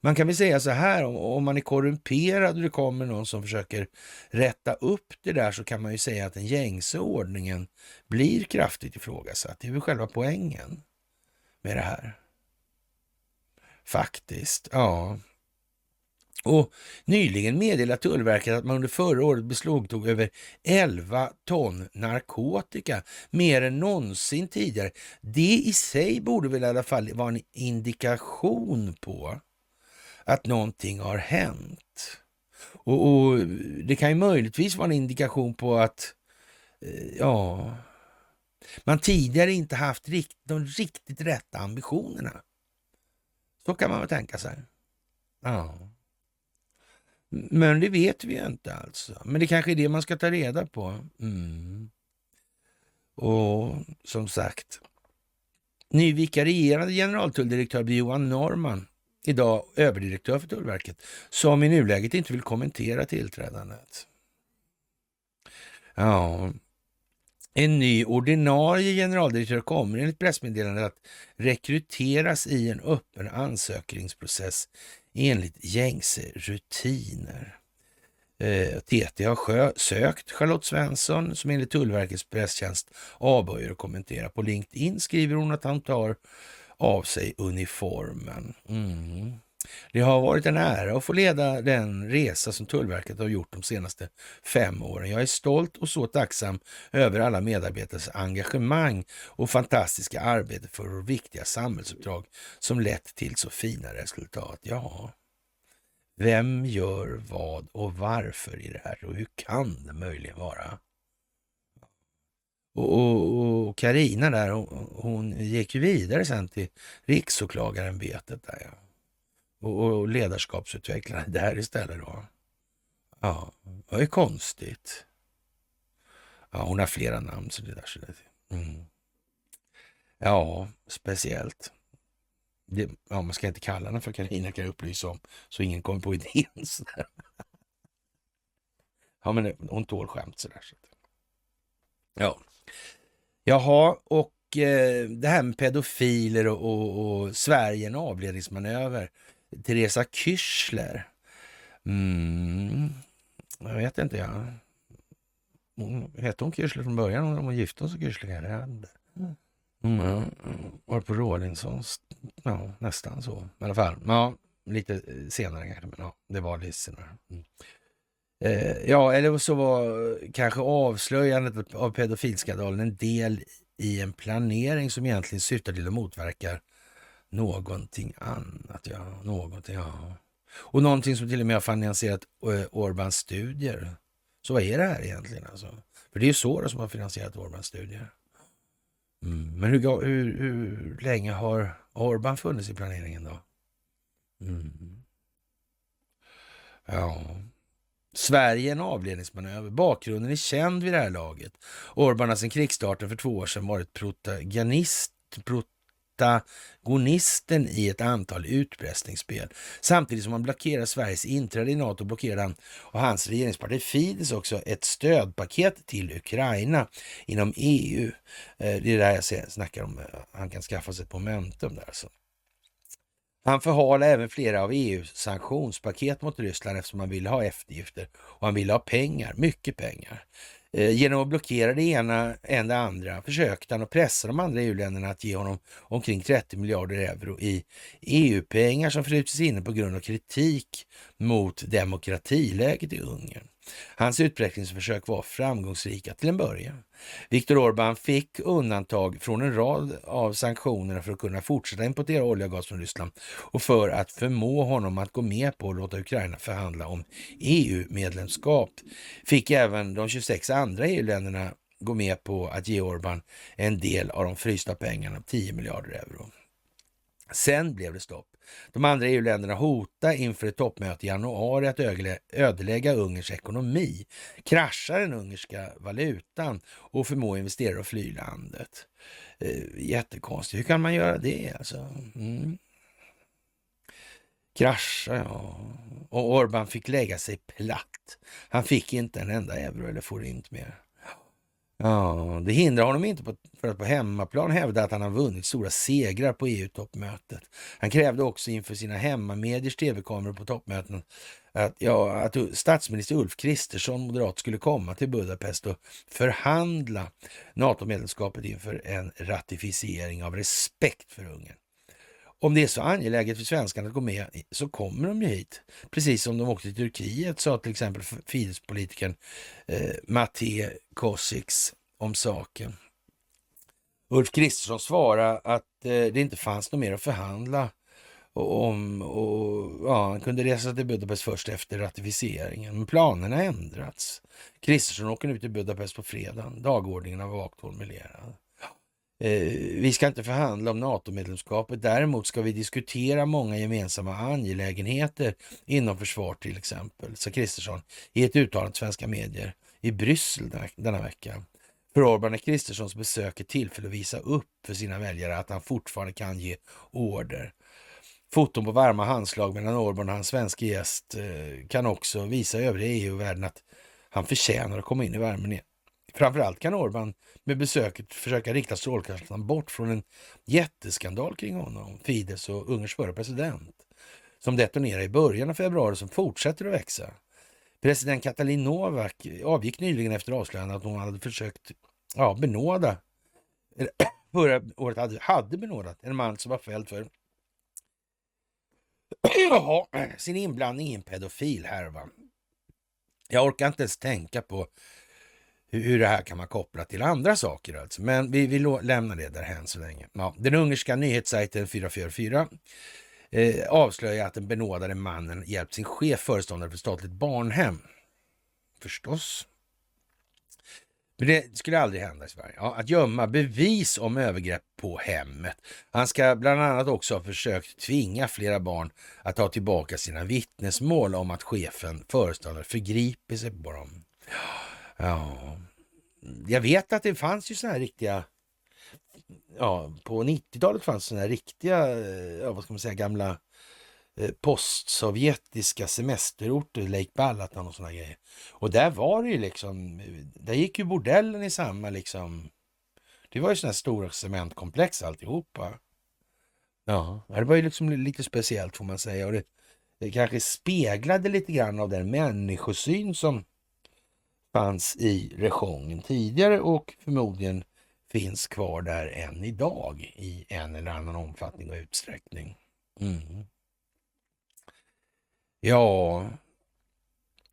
Man kan väl säga så här, om, om man är korrumperad och det kommer någon som försöker rätta upp det där så kan man ju säga att den gängse ordningen blir kraftigt ifrågasatt. Det är väl själva poängen med det här. Faktiskt, ja. Och nyligen meddelade Tullverket att man under förra året beslagtog över 11 ton narkotika, mer än någonsin tidigare. Det i sig borde väl i alla fall vara en indikation på att någonting har hänt. Och, och Det kan ju möjligtvis vara en indikation på att eh, ja, man tidigare inte haft rikt, de riktigt rätta ambitionerna. Så kan man väl tänka sig. Ja. Men det vet vi ju inte alltså. Men det kanske är det man ska ta reda på. Mm. Och som sagt, ny vikarierande generaltulldirektör blir Johan Norman, idag överdirektör för Tullverket, som i nuläget inte vill kommentera tillträdandet. Ja, en ny ordinarie generaldirektör kommer enligt pressmeddelandet att rekryteras i en öppen ansökningsprocess enligt gängse rutiner. Eh, TT har sökt Charlotte Svensson som enligt Tullverkets presstjänst avböjer att kommentera. På LinkedIn skriver hon att han tar av sig uniformen. Mm. Det har varit en ära att få leda den resa som Tullverket har gjort de senaste fem åren. Jag är stolt och så tacksam över alla medarbetares engagemang och fantastiska arbete för vårt viktiga samhällsuppdrag som lett till så fina resultat. Ja, vem gör vad och varför i det här och hur kan det möjligen vara? Och Karina där, hon, hon, gick ju vidare sen till riksåklagarämbetet där ja. Och, och ledarskapsutvecklare där istället då. Ja, det är konstigt. Ja, hon har flera namn så det där. Så det, mm. Ja, speciellt. Det, ja, man ska inte kalla henne för Karina kan jag upplysa om, så ingen kommer på idén. (laughs) Sådär. Ja, men hon tål skämt sådär. Så. Ja. Jaha, och eh, det här med pedofiler och, och, och Sverige en avledningsmanöver. Teresa Kyschler. Mm, jag vet inte. Ja. Hon, hette hon Kyschler från början? Om hon gifte sig Kyschler? Mm. Mm, var på Rawlinsons, ja nästan så i alla fall. Ja, lite eh, senare kanske, men ja, det var lite senare. Mm. Eh, ja, eller så var eh, kanske avslöjandet av pedofilskandalen en del i en planering som egentligen syftar till att motverka någonting annat. Ja, någonting, ja. Och någonting som till och med har finansierat eh, Orbans studier. Så vad är det här egentligen? Alltså? För det är ju Soros som har finansierat Orbans studier. Mm. Men hur, hur, hur länge har Orban funnits i planeringen då? Mm. Ja, Sverige en avledningsmanöver. Bakgrunden är känd vid det här laget. Orban har sedan krigsstarten för två år sedan varit protagonist, protagonisten i ett antal utpressningsspel. Samtidigt som han blockerar Sveriges inträde i NATO blockerar han och hans regeringsparti Fidesz också ett stödpaket till Ukraina inom EU. Eh, det är det här jag snackar om. Eh, han kan skaffa sig ett momentum där. Alltså. Han förhalar även flera av EUs sanktionspaket mot Ryssland eftersom han ville ha eftergifter och han ville ha pengar, mycket pengar. Eh, genom att blockera det ena än det andra försökte han att pressa de andra EU-länderna att ge honom omkring 30 miljarder euro i EU-pengar som frusits inne på grund av kritik mot demokratiläget i Ungern. Hans utvecklingsförsök var framgångsrika till en början. Viktor Orbán fick undantag från en rad av sanktionerna för att kunna fortsätta importera olja och gas från Ryssland och för att förmå honom att gå med på att låta Ukraina förhandla om EU-medlemskap fick även de 26 andra EU-länderna gå med på att ge Orbán en del av de frysta pengarna, 10 miljarder euro. Sen blev det stopp. De andra EU-länderna hotade inför ett toppmöte i januari att ödelägga Ungerns ekonomi, krascha den ungerska valutan och förmå investerare att fly landet. Eh, jättekonstigt. Hur kan man göra det? Alltså? Mm. Krascha, ja. Och Orban fick lägga sig platt. Han fick inte en enda euro eller forint mer. Ja, det hindrar honom inte på, för att på hemmaplan hävda att han har vunnit stora segrar på EU-toppmötet. Han krävde också inför sina hemmamediers tv-kameror på toppmöten att, ja, att statsminister Ulf Kristersson, moderat, skulle komma till Budapest och förhandla NATO-medlemskapet inför en ratificering av respekt för Ungern. Om det är så angeläget för svenskarna att gå med så kommer de ju hit. Precis som de åkte till Turkiet, sa till exempel Fidesz-politikern eh, Matte Kosiks om saken. Ulf Kristersson svarade att eh, det inte fanns något mer att förhandla om, och, ja, han kunde resa till Budapest först efter ratificeringen. Men planerna ändrats. Kristersson åker nu till Budapest på fredag. Dagordningen har vagt formulerad. Eh, vi ska inte förhandla om NATO-medlemskapet. Däremot ska vi diskutera många gemensamma angelägenheter inom försvar till exempel, sa Kristersson i ett uttalande till svenska medier i Bryssel denna vecka. För Orban är Kristerssons besök ett tillfälle att visa upp för sina väljare att han fortfarande kan ge order. Foton på varma handslag mellan Orban och hans svenska gäst eh, kan också visa övriga EU-världen att han förtjänar att komma in i värmen igen. Framförallt kan Orban med besöket försöka rikta strålkastarna bort från en jätteskandal kring honom, Fidesz och Ungerns förre president, som detonerade i början av februari och som fortsätter att växa. President Katalin Novak avgick nyligen efter avslöjandet att hon hade försökt ja, benåda, (clears throat) förra året hade, hade benådat en man som var fälld för (clears throat) sin inblandning i en pedofilhärva. Jag orkar inte ens tänka på hur det här kan man koppla till andra saker alltså. Men vi, vi lämnar det därhän så länge. Ja, den ungerska nyhetssajten 444 eh, avslöjar att den benådade mannen hjälpt sin chef, föreståndare för statligt barnhem. Förstås. Men det skulle aldrig hända i Sverige. Ja, att gömma bevis om övergrepp på hemmet. Han ska bland annat också ha försökt tvinga flera barn att ta tillbaka sina vittnesmål om att chefen, föreståndare, förgriper sig på dem. Ja, jag vet att det fanns ju sådana här riktiga ja, på 90-talet fanns sådana här riktiga, ja, vad ska man säga, gamla eh, postsovjetiska semesterorter, Lake Balaton och sådana grejer. Och där var det ju liksom, där gick ju bordellen i samma liksom, det var ju sådana här stora cementkomplex alltihopa. Ja, det var ju liksom lite speciellt får man säga och det, det kanske speglade lite grann av den människosyn som fanns i rejongen tidigare och förmodligen finns kvar där än idag i en eller annan omfattning och utsträckning. Mm. Ja,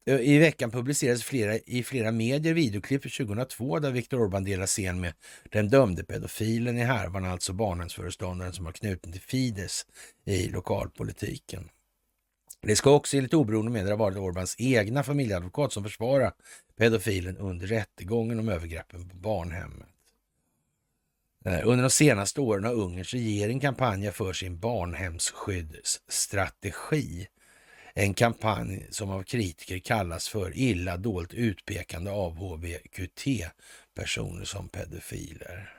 eh, i veckan publicerades flera, i flera medier videoklipp för 2002 där Viktor Orbán delar scen med den dömde pedofilen i härvan, alltså barnhemsföreståndaren som har knuten till Fides i lokalpolitiken. Det ska också enligt oberoende medier ha varit Orbans egna familjeadvokat som försvarar pedofilen under rättegången om övergreppen på barnhemmet. Eh, under de senaste åren har Ungerns regering kampanjat för sin barnhemsskyddsstrategi. En kampanj som av kritiker kallas för illa dolt utpekande av hbqt-personer som pedofiler.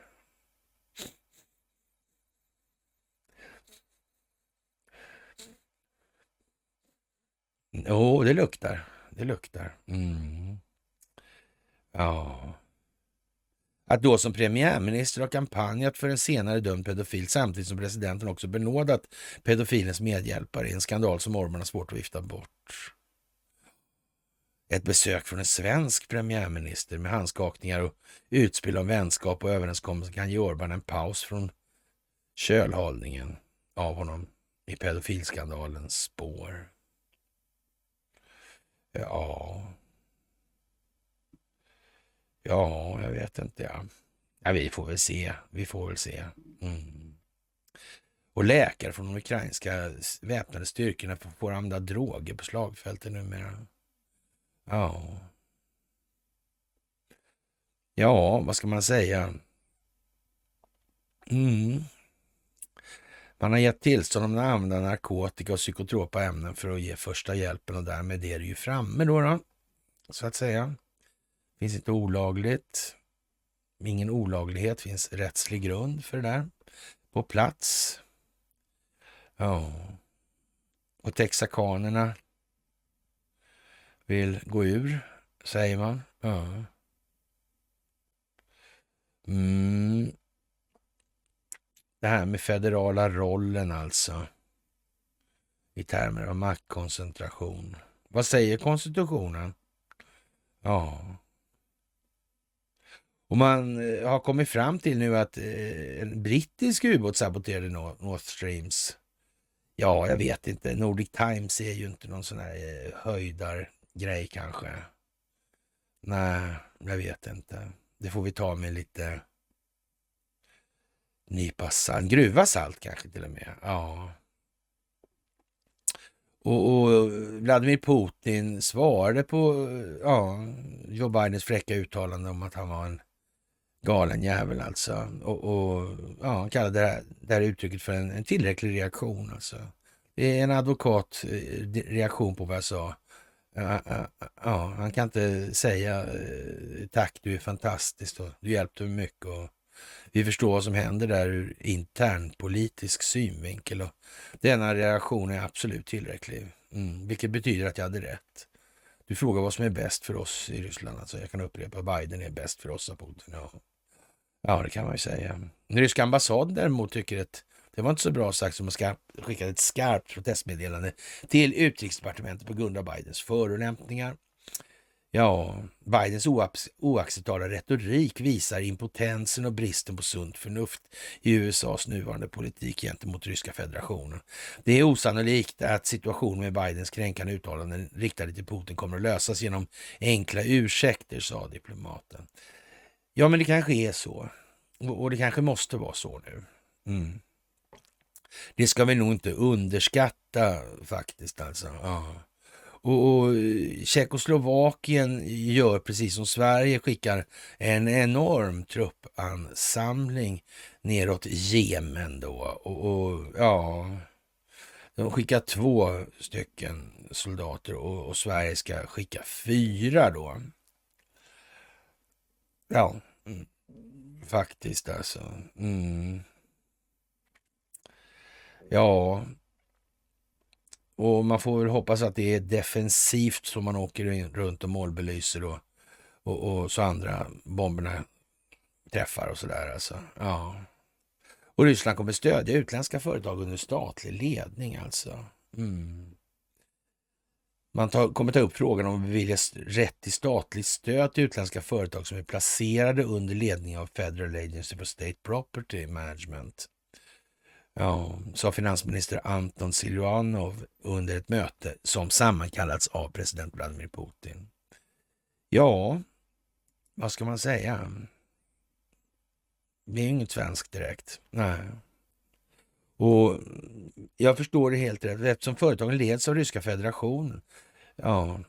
Jo, oh, det luktar. Det luktar. Mm. Ja. Att då som premiärminister ha kampanjat för en senare dömd pedofil samtidigt som presidenten också benådat pedofilens medhjälpare i en skandal som Orban har svårt att vifta bort. Ett besök från en svensk premiärminister med handskakningar och utspel om vänskap och överenskommelse kan ge Orban en paus från kölhållningen av honom i pedofilskandalens spår. Ja, Ja, jag vet inte. Ja. ja, vi får väl se. Vi får väl se. Mm. Och läkare från de ukrainska väpnade styrkorna får använda droger på slagfältet numera. Ja. Ja, vad ska man säga? Mm. Man har gett tillstånd om att använda narkotika och psykotropa ämnen för att ge första hjälpen och därmed är det ju framme då, då så att säga. Finns inte olagligt. Ingen olaglighet, finns rättslig grund för det där. På plats. Ja. Och texakanerna vill gå ur, säger man. Ja. Mm. Det här med federala rollen alltså. I termer av maktkoncentration. Vad säger konstitutionen? Ja, och man eh, har kommit fram till nu att eh, en brittisk ubåt saboterade North Streams. Ja, jag vet inte. Nordic Times är ju inte någon sån här eh, höjdargrej kanske. Nej, jag vet inte. Det får vi ta med lite nypa salt. Gruva salt kanske till och med. Ja. Och, och Vladimir Putin svarade på ja, Joe Bidens fräcka uttalande om att han var en galen jävel alltså. Och, och ja, han kallade det här, det här uttrycket för en, en tillräcklig reaktion alltså. Det är en advokat eh, reaktion på vad jag sa. Ja, han kan inte säga eh, tack, du är fantastisk och du hjälpte mig mycket. Och vi förstår vad som händer där ur internpolitisk synvinkel. Och denna reaktion är absolut tillräcklig, mm, vilket betyder att jag hade rätt. Du frågar vad som är bäst för oss i Ryssland. Alltså jag kan upprepa, Biden är bäst för oss, sa Putin. Ja. ja, det kan man ju säga. Den ryska ambassaden däremot tycker att det var inte så bra sagt som att skicka ett skarpt protestmeddelande till utrikesdepartementet på grund av Bidens förolämpningar. Ja, Bidens oacceptabla retorik visar impotensen och bristen på sunt förnuft i USAs nuvarande politik gentemot Ryska federationen. Det är osannolikt att situationen med Bidens kränkande uttalanden riktade till Putin kommer att lösas genom enkla ursäkter, sa diplomaten. Ja, men det kanske är så. Och det kanske måste vara så nu. Mm. Det ska vi nog inte underskatta faktiskt alltså. Ja. Och, och eh, Tjeckoslovakien gör precis som Sverige, skickar en enorm truppansamling neråt Jemen då. Och, och ja, de skickar två stycken soldater och, och Sverige ska skicka fyra då. Ja, mm, faktiskt alltså. Mm. Ja, och man får väl hoppas att det är defensivt som man åker runt och målbelyser och, och, och så andra bomberna träffar och sådär. Alltså. Ja. Och Ryssland kommer stödja utländska företag under statlig ledning alltså. Mm. Man tar, kommer ta upp frågan om beviljas rätt till statligt stöd till utländska företag som är placerade under ledning av Federal Agency for State Property Management. Ja, sa finansminister Anton Siljanov under ett möte som sammankallats av president Vladimir Putin. Ja, vad ska man säga? Det är inget svenskt direkt. Nej. Och jag förstår det helt rätt, eftersom företagen leds av Ryska federationen. Ja,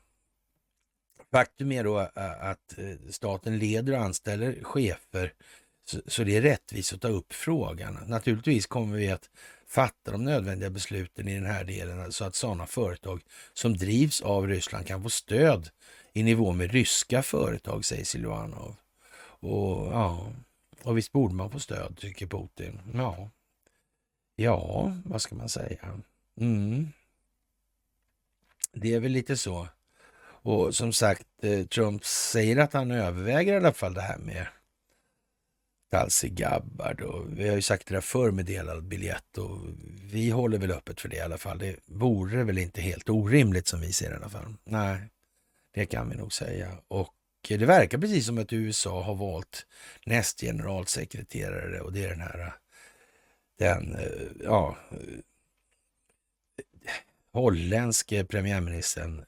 faktum är då att staten leder och anställer chefer så, så det är rättvist att ta upp frågan. Naturligtvis kommer vi att fatta de nödvändiga besluten i den här delen så att sådana företag som drivs av Ryssland kan få stöd i nivå med ryska företag, säger Silvanov. Och ja, och visst borde man få stöd, tycker Putin. Ja, ja vad ska man säga? Mm. Det är väl lite så. Och som sagt, eh, Trump säger att han överväger i alla fall det här med Tulsi Gabbard och vi har ju sagt det där förr med delad biljett och vi håller väl öppet för det i alla fall. Det vore väl inte helt orimligt som vi ser det i alla fall. Nej, det kan vi nog säga. Och det verkar precis som att USA har valt näst generalsekreterare och det är den här den, eh, ja, holländske premiärministern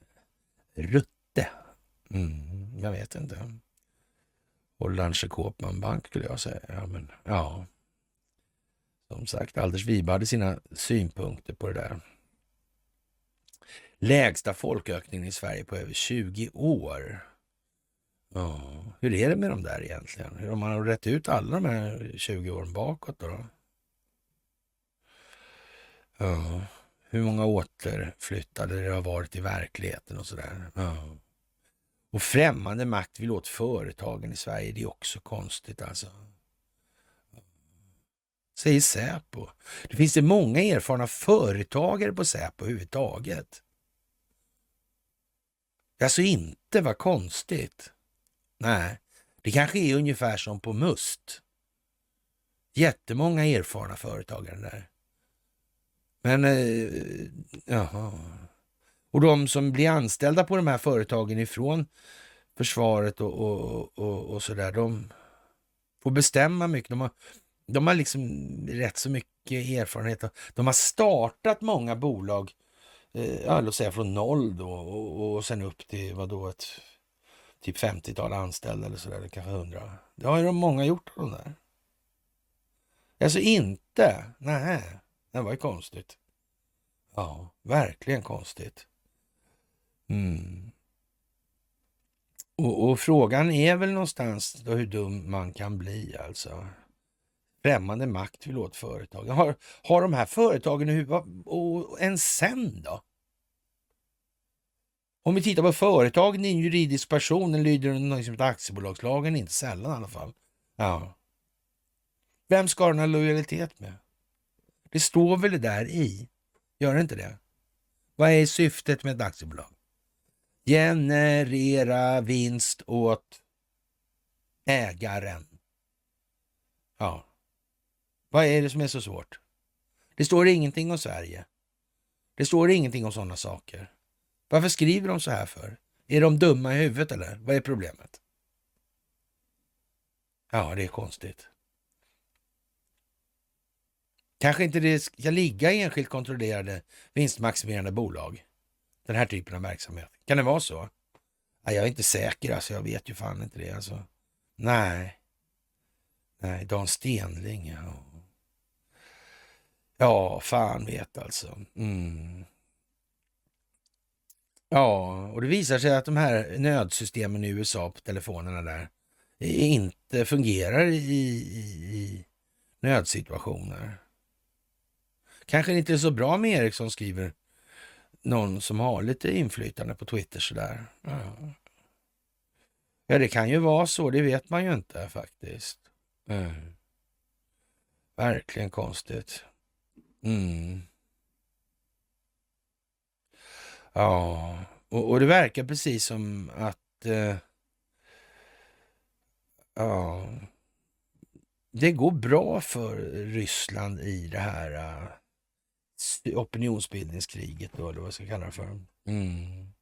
Rutte. Mm, jag vet inte och Hollandse Kåpman Bank skulle jag säga. Ja, men, ja. Som sagt, Anders Wibe hade sina synpunkter på det där. Lägsta folkökningen i Sverige på över 20 år. Ja, hur är det med de där egentligen? Hur har man rätt ut alla de här 20 åren bakåt då? Ja, hur många återflyttade det har varit i verkligheten och sådär. Ja. Och främmande makt vill åt företagen i Sverige. Det är också konstigt alltså. Säger Säpo. Det finns det många erfarna företagare på Säpo överhuvudtaget. Alltså inte, vad konstigt. Nej, det kanske är ungefär som på Must. Jättemånga erfarna företagare där. Men, eh, jaha. Och de som blir anställda på de här företagen ifrån försvaret och, och, och, och sådär, de får bestämma mycket. De har, de har liksom rätt så mycket erfarenhet. De har startat många bolag, eh, låt säga från noll då och, och sen upp till vad då ett typ 50-tal anställda eller sådär, kanske 100. Det har ju de många gjort de där. Alltså inte? Nej, det var ju konstigt. Ja, verkligen konstigt. Mm. Och, och, frågan är väl någonstans då hur dum man kan bli alltså. Främmande makt vill åt företagen. Har, har de här företagen i huvudet, och en sen då? Om vi tittar på företagen, i en juridisk person, den lyder under något som heter aktiebolagslagen, inte sällan i alla fall. Ja. Vem ska den ha lojalitet med? Det står väl det där i? Gör det inte det? Vad är syftet med ett aktiebolag? Generera vinst åt ägaren. Ja. Vad är det som är så svårt? Det står ingenting om Sverige. Det står ingenting om sådana saker. Varför skriver de så här för? Är de dumma i huvudet eller? Vad är problemet? Ja, det är konstigt. Kanske inte det ska ligga i enskilt kontrollerade vinstmaximerande bolag. Den här typen av verksamhet. Kan det vara så? Jag är inte säker, alltså. Jag vet ju fan inte det. Alltså. Nej. Nej, Dan Stenling. Ja. ja, fan vet alltså. Mm. Ja, och det visar sig att de här nödsystemen i USA på telefonerna där inte fungerar i, i, i nödsituationer. Kanske inte är så bra med Ericsson, skriver någon som har lite inflytande på Twitter sådär. Ja. ja, det kan ju vara så, det vet man ju inte faktiskt. Mm. Verkligen konstigt. Mm. Ja, och, och, det verkar precis som att eh, ja, det går bra för Ryssland i det här eh, opinionsbildningskriget då, eller vad jag ska kalla det för. Mm.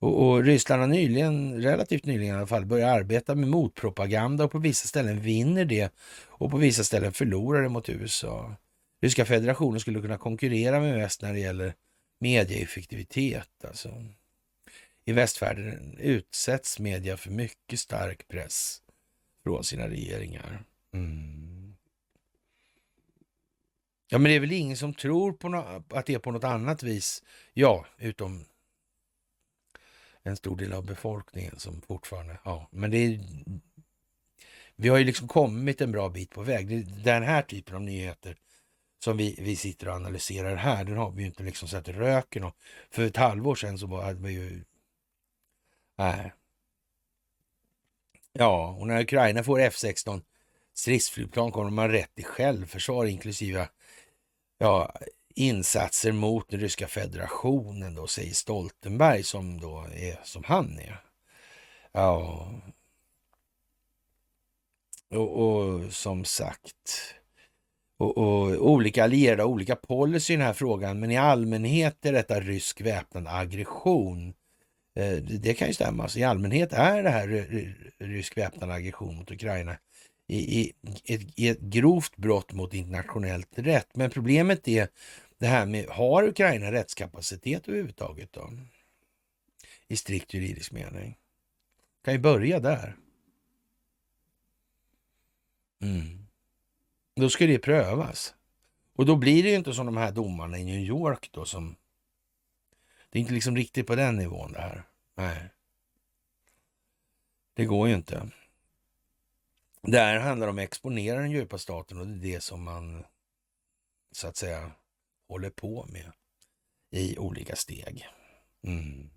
Och, och, Ryssland har nyligen, relativt nyligen i alla fall, börjat arbeta med motpropaganda och på vissa ställen vinner det och på vissa ställen förlorar det mot USA. Ryska federationen skulle kunna konkurrera med väst när det gäller medieeffektivitet. Alltså. I västvärlden utsätts media för mycket stark press från sina regeringar. Mm. Ja, men det är väl ingen som tror på no att det är på något annat vis. Ja, utom en stor del av befolkningen som fortfarande... Ja, men det är, vi har ju liksom kommit en bra bit på väg. Den här typen av nyheter som vi, vi sitter och analyserar här, den har vi ju inte liksom sett röken och För ett halvår sedan så hade vi ju... Nej. Ja, och när Ukraina får F16 stridsflygplan kommer de ha rätt till självförsvar inklusive ja, insatser mot den ryska federationen då, säger Stoltenberg som då är som han är. Ja. Och, och som sagt, och, och, olika allierade har olika policy i den här frågan, men i allmänhet är detta rysk väpnad aggression. Eh, det, kan ju stämma. Så I allmänhet är det här rysk väpnad aggression mot Ukraina i, i, ett, i ett grovt brott mot internationellt rätt. Men problemet är det här med, har Ukraina rättskapacitet överhuvudtaget då? I strikt juridisk mening. Kan ju börja där. Mm. Då ska det prövas. Och då blir det ju inte som de här domarna i New York då som... Det är inte liksom riktigt på den nivån det här. Nej. Det går ju inte. Det här handlar om att exponera den djupa staten och det är det som man så att säga håller på med i olika steg. Mm.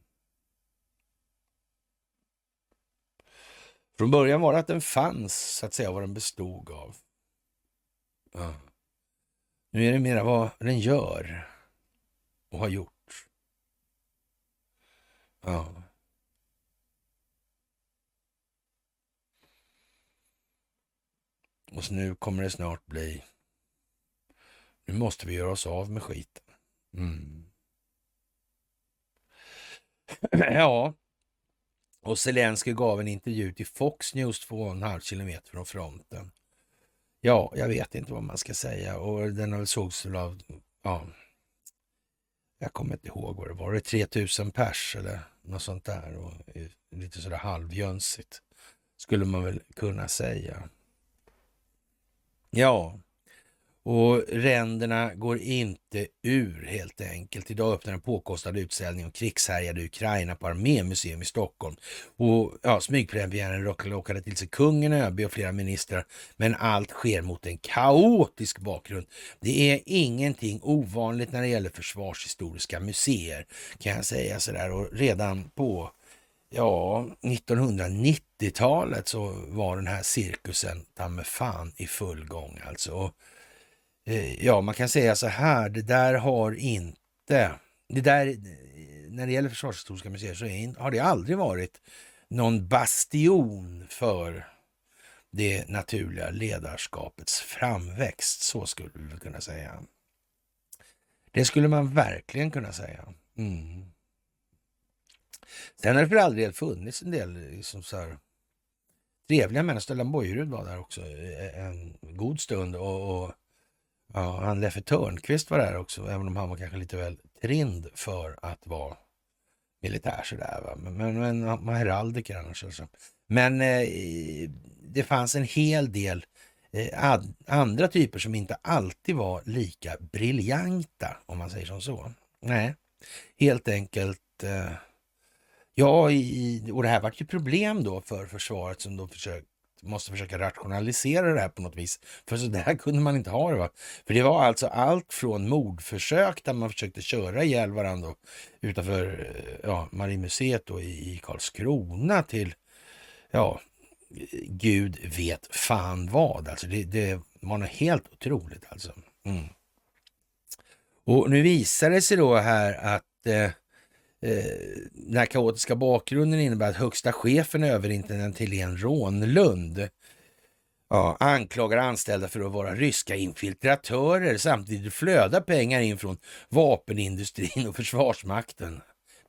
Från början var det att den fanns, så att säga, vad den bestod av. Ja. Nu är det mera vad den gör och har gjort. Ja. Och så nu kommer det snart bli... Nu måste vi göra oss av med skiten. Mm. (clears throat) ja, och Zelensky gav en intervju till Fox News två och en halv kilometer från fronten. Ja, jag vet inte vad man ska säga och den har sågs av, ja, jag kommer inte ihåg vad det var, det 3000 pers eller något sånt där och eh, lite sådär halvjönsigt skulle man väl kunna säga. Ja, Och ränderna går inte ur helt enkelt. Idag öppnar en påkostad utställning om krigshärjade Ukraina på Armémuseum i Stockholm. Och ja, smygpremiären lockade till sig kungen, ÖB och flera ministrar. Men allt sker mot en kaotisk bakgrund. Det är ingenting ovanligt när det gäller försvarshistoriska museer kan jag säga sådär. Och redan på ja, 1990-talet så var den här cirkusen ta fan i full gång alltså. Och eh, ja, man kan säga så här, det där har inte, det där, när det gäller Försvarshistoriska museer så är, har det aldrig varit någon bastion för det naturliga ledarskapets framväxt. Så skulle vi kunna säga. Det skulle man verkligen kunna säga. Mm. Sen har det för all del funnits en del liksom så här, trevliga människor. Stellan Bojerud var där också eh, en god stund och, och Ja, han Leffe Törnqvist var där också, även om han var kanske lite väl trind för att vara militär sådär. Va? Men, men, men man heraldiker annars. Alltså. Men eh, det fanns en hel del eh, ad, andra typer som inte alltid var lika briljanta, om man säger som så. Nej, helt enkelt. Eh, ja, i, och det här var ju problem då för försvaret som då försökte måste försöka rationalisera det här på något vis. För så där (laughs) kunde man inte ha det. Va? För det var alltså allt från mordförsök där man försökte köra ihjäl varandra utanför eh, ja, Marinmuseet då, i Karlskrona till, ja, Gud vet fan vad. Alltså det, det var något helt otroligt alltså. Mm. Och nu visar det sig då här att Eh, Eh, den här kaotiska bakgrunden innebär att högsta chefen överintendent Helene Rånlund ja, anklagar anställda för att vara ryska infiltratörer. Samtidigt flödar pengar in från vapenindustrin och Försvarsmakten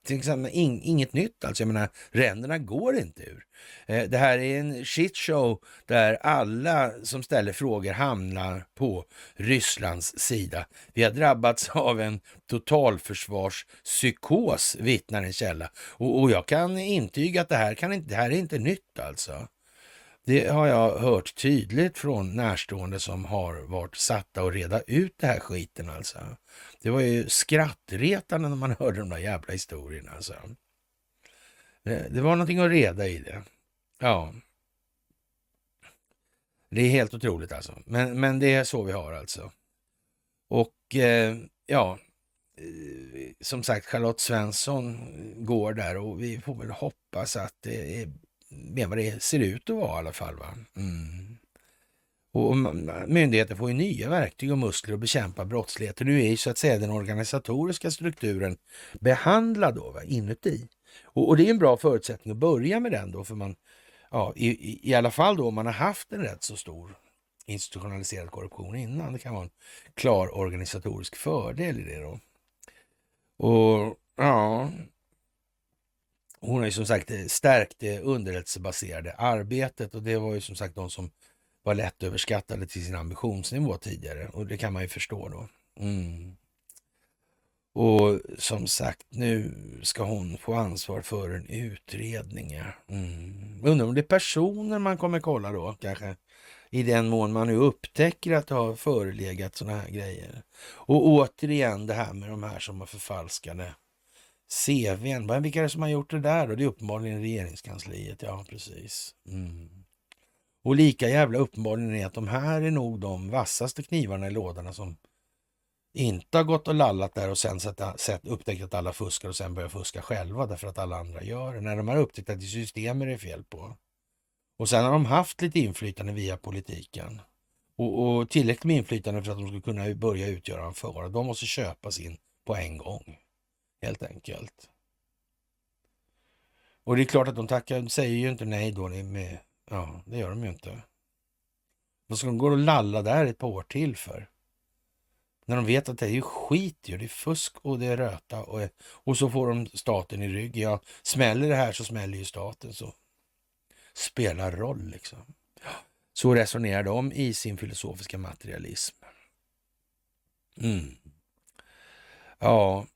till exempel in, inget nytt alltså. Jag menar, ränderna går inte ur. Eh, det här är en shitshow där alla som ställer frågor hamnar på Rysslands sida. Vi har drabbats (laughs) av en totalförsvarspsykos, vittnar en källa. Och, och jag kan intyga att det här, kan inte, det här är inte nytt alltså. Det har jag hört tydligt från närstående som har varit satta att reda ut det här skiten alltså. Det var ju skrattretande när man (laughs) hörde de där jävla historierna alltså. Det, det var någonting att reda i det. Ja. Det är helt otroligt alltså. Men, men det är så vi har alltså. Och eh, ja, eh, som sagt, Charlotte Svensson går där och vi får väl hoppas att det är mer vad det ser ut att vara i alla fall. Va? Mm. Och myndigheter får ju nya verktyg och muskler att bekämpa brottsligheten. Nu är ju så att säga den organisatoriska strukturen behandlad då, va, inuti. Och, och, det är en bra förutsättning att börja med den då, för man, ja, i, i, alla fall då om man har haft en rätt så stor institutionaliserad korruption innan. Det kan vara en klar organisatorisk fördel i det då. Och ja, hon har ju som sagt eh, stärkt det underrättelsebaserade arbetet och det var ju som sagt de som var lätt överskattade till sin ambitionsnivå tidigare och det kan man ju förstå då. Mm. Och som sagt, nu ska hon få ansvar för en utredning. Mm. Undrar om det är personer man kommer kolla då kanske? I den mån man nu upptäcker att det har förelegat sådana här grejer. Och återigen det här med de här som har förfalskade CVn. Vilka är det som har gjort det där då? Det är uppenbarligen regeringskansliet. Ja, precis. Mm. Och lika jävla uppenbarligen är att de här är nog de vassaste knivarna i lådorna som inte har gått och lallat där och sen sett, sett, upptäckt att alla fuskar och sen börjar fuska själva därför att alla andra gör det. När de har upptäckt att det är systemet det är fel på. Och sen har de haft lite inflytande via politiken. Och, och tillräckligt med inflytande för att de ska kunna börja utgöra en fara. De måste köpas in på en gång. Helt enkelt. Och det är klart att de tackar, säger ju inte nej då med Ja, det gör de ju inte. Vad ska de gå och lalla där ett par år till för? När de vet att det är ju skit ju. Det är fusk och det är röta och, och så får de staten i rygg. Ja, smäller det här så smäller ju staten. Så spelar roll liksom. Så resonerar de i sin filosofiska materialism. Mm. Ja,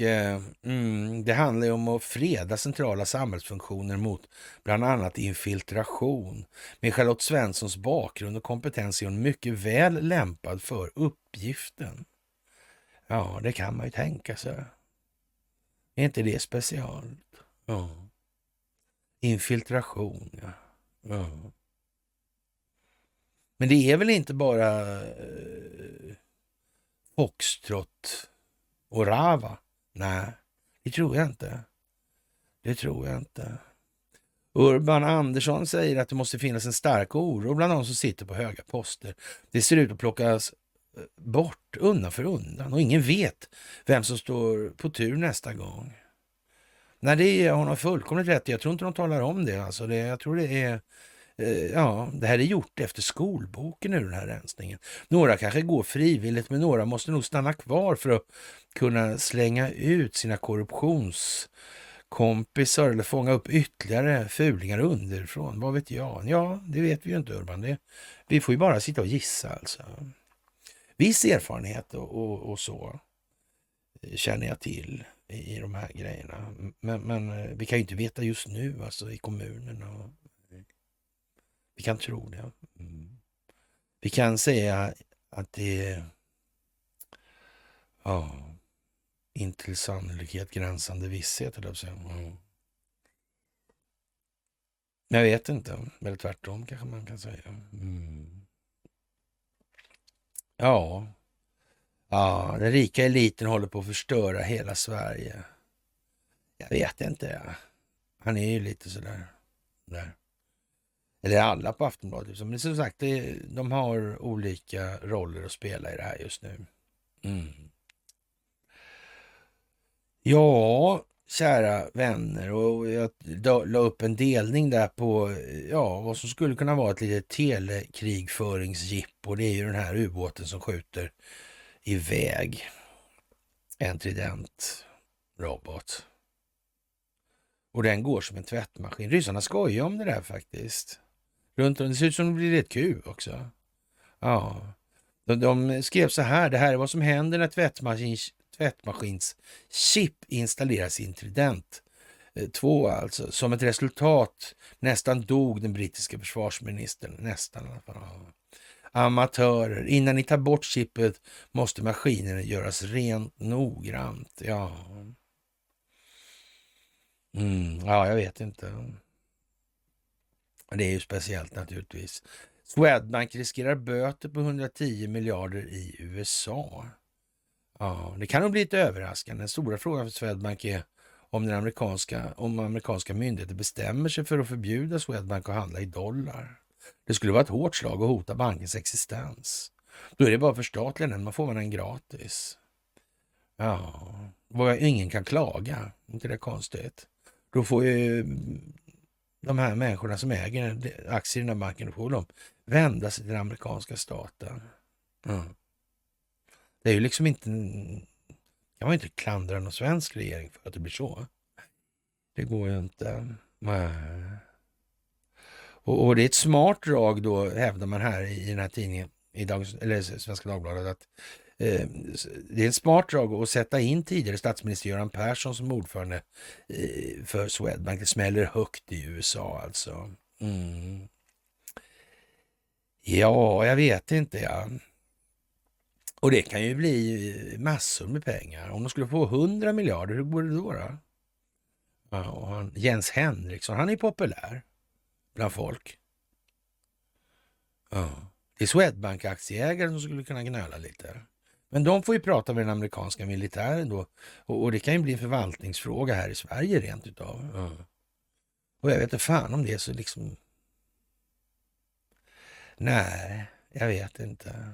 Eh, mm, det handlar ju om att freda centrala samhällsfunktioner mot bland annat infiltration. Med Charlotte Svenssons bakgrund och kompetens är hon mycket väl lämpad för uppgiften. Ja, det kan man ju tänka sig. Är inte det speciellt? Ja. Infiltration, ja. ja. Men det är väl inte bara eh, Foxtrot och Rava? Nej, det tror jag inte. Det tror jag inte. Urban Andersson säger att det måste finnas en stark oro bland de som sitter på höga poster. Det ser ut att plockas eh, bort undan för undan och ingen vet vem som står på tur nästa gång. Nej, det är hon har fullkomligt rätt Jag tror inte de talar om det. Alltså det jag tror det är eh, Eh, ja, det här är gjort efter skolboken ur den här rensningen. Några kanske går frivilligt, men några måste nog stanna kvar för att kunna slänga ut sina korruptionskompisar eller fånga upp ytterligare fulingar underifrån. Vad vet jag? Ja, det vet vi ju inte Urban. Det, vi får ju bara sitta och gissa alltså. Viss erfarenhet och, och, och så eh, känner jag till i, de här grejerna. Men, men eh, vi kan ju inte veta just nu alltså i kommunerna. Vi kan tro det. Mm. Vi kan säga att det är ja, intill sannolikhet gränsande visshet, eller så. Mm. Jag vet inte, eller tvärtom kanske man kan säga. Mm. Ja, Ja, den rika eliten håller på att förstöra hela Sverige. Jag vet inte. Han är ju lite sådär. Där. Eller alla på Aftonbladet. Men som sagt, det, de har olika roller att spela i det här just nu. Mm. Ja, kära vänner. Och jag la upp en delning där på ja, vad som skulle kunna vara ett litet telekrigföringsjippo. Det är ju den här ubåten som skjuter iväg en Trident-robot. Och den går som en tvättmaskin. Ryssarna skojar om det där faktiskt. Runt om, det ser ut som det blir ett kul också. Ja, de, de, skrev så här. Det här är vad som händer när tvättmaskins, tvättmaskins chip installeras i intrident. 2 eh, alltså. Som ett resultat nästan dog den brittiska försvarsministern. Nästan i alla fall amatörer. Innan ni tar bort chippet måste maskinen göras rent noggrant. Ja, mm, ja jag vet inte. Det är ju speciellt naturligtvis. Swedbank riskerar böter på 110 miljarder i USA. Ja, det kan nog bli lite överraskande. Den stora frågan för Swedbank är om, den amerikanska, om amerikanska myndigheter bestämmer sig för att förbjuda Swedbank att handla i dollar. Det skulle vara ett hårt slag och hota bankens existens. Då är det bara förstatliganden, man får man den gratis. Ja, ingen kan klaga. Inte det konstigt? Då får ju de här människorna som äger aktier i den här banken, då får de vända sig till den amerikanska staten. Mm. Det är ju liksom inte, kan man inte klandra någon svensk regering för att det blir så. Det går ju inte. Nej. Och, och, det är ett smart drag då, hävdar man här i, den här tidningen, i Dagens, eller Svenska Dagbladet, att Eh, det är ett smart drag att sätta in tidigare statsminister Göran Persson som ordförande eh, för Swedbank. Det smäller högt i USA alltså. Mm. Ja, jag vet inte. Ja. Och det kan ju bli eh, massor med pengar. Om de skulle få 100 miljarder, hur går det då? då? Ja, Jens Henriksson, han är populär bland folk. Ja. Det är Swedbank-aktieägare som skulle kunna gnöla lite. Men de får ju prata med den amerikanska militären då. Och, och det kan ju bli en förvaltningsfråga här i Sverige rent utav. Ja. Och jag vet inte fan om det är så liksom... Nej, jag vet inte.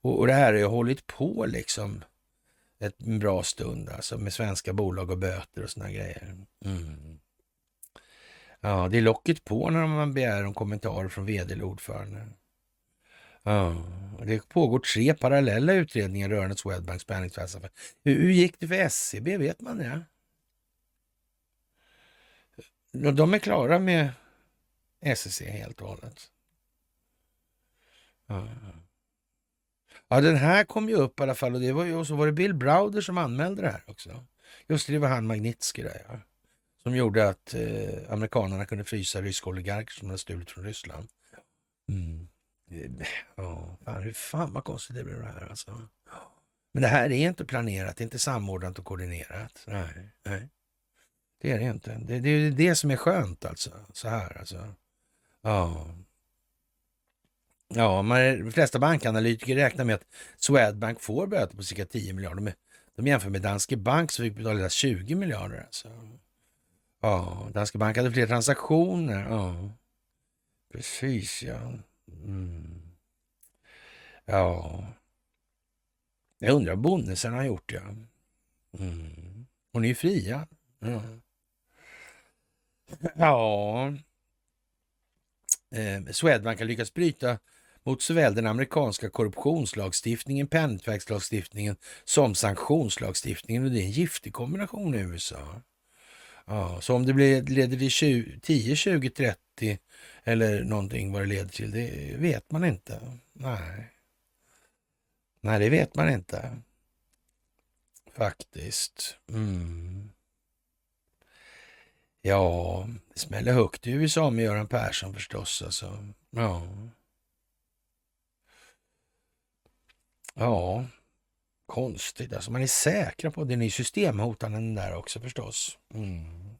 Och, och det här har ju hållit på liksom ett, bra stund alltså med svenska bolag och böter och såna grejer. Mm. Ja, det är locket på när man begär om kommentarer från vd eller ordförande. Ja, det pågår tre parallella utredningar rörande Swedbanks penningtvättsaffär. Hur, hur gick det för SCB? Vet man det? De är klara med SEC helt och hållet. Ja. Ja, den här kom ju upp i alla fall och, det var ju, och så var det Bill Browder som anmälde det här också. Just det, det var han Magnitsky där ja. Som gjorde att eh, amerikanerna kunde frysa ryska oligarker som hade stulit från Ryssland. Mm. Ja, fan, hur fan vad konstigt det blev det här alltså. Men det här är inte planerat, det är inte samordnat och koordinerat. Nej, nej. Det är det inte. Det, det är det som är skönt alltså. Så här alltså. Ja. Ja, man, de flesta bankanalytiker räknar med att Swedbank får böter på cirka 10 miljarder. De, de jämför med Danske Bank som fick betala 20 miljarder. Alltså. Ja, Danske Bank hade fler transaktioner. Ja, precis ja. Mm. Ja. Jag undrar vad bonnesen har gjort, ja. Mm. Hon är ju fria. Ja. ja. Eh, Swedbank har lyckats bryta mot såväl den amerikanska korruptionslagstiftningen, penningtvättslagstiftningen som sanktionslagstiftningen och det är en giftig kombination i USA. Ja, så om det blir, leder till 20, 10, 20, 30 eller någonting vad det leder till, det vet man inte. Nej. Nej, det vet man inte. Faktiskt. Mm. Ja, det smäller högt i USA med Göran Persson förstås. Alltså. Ja. Ja, konstigt. Alltså man är säkra på att den är systemhotande den där också förstås. Mm.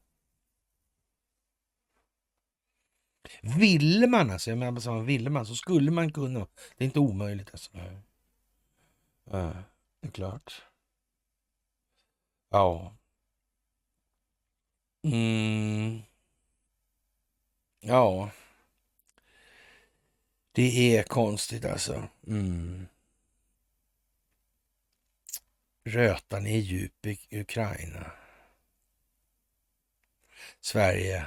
Ville man alltså, jag menar, ville man så skulle man kunna. Det är inte omöjligt alltså. Ja, det är klart. Ja. Mm. Ja. Det är konstigt alltså. Mm. Rötan är djup i Ukraina. Sverige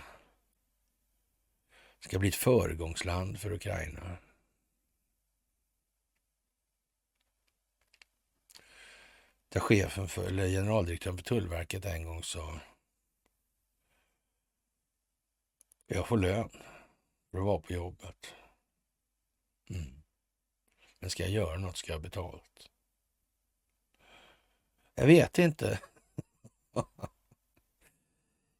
ska bli ett föregångsland för Ukraina. Där chefen för, eller generaldirektören för Tullverket en gång sa Jag får lön för att vara på jobbet. Mm. Men ska jag göra något ska jag ha betalt. Jag vet inte. (laughs)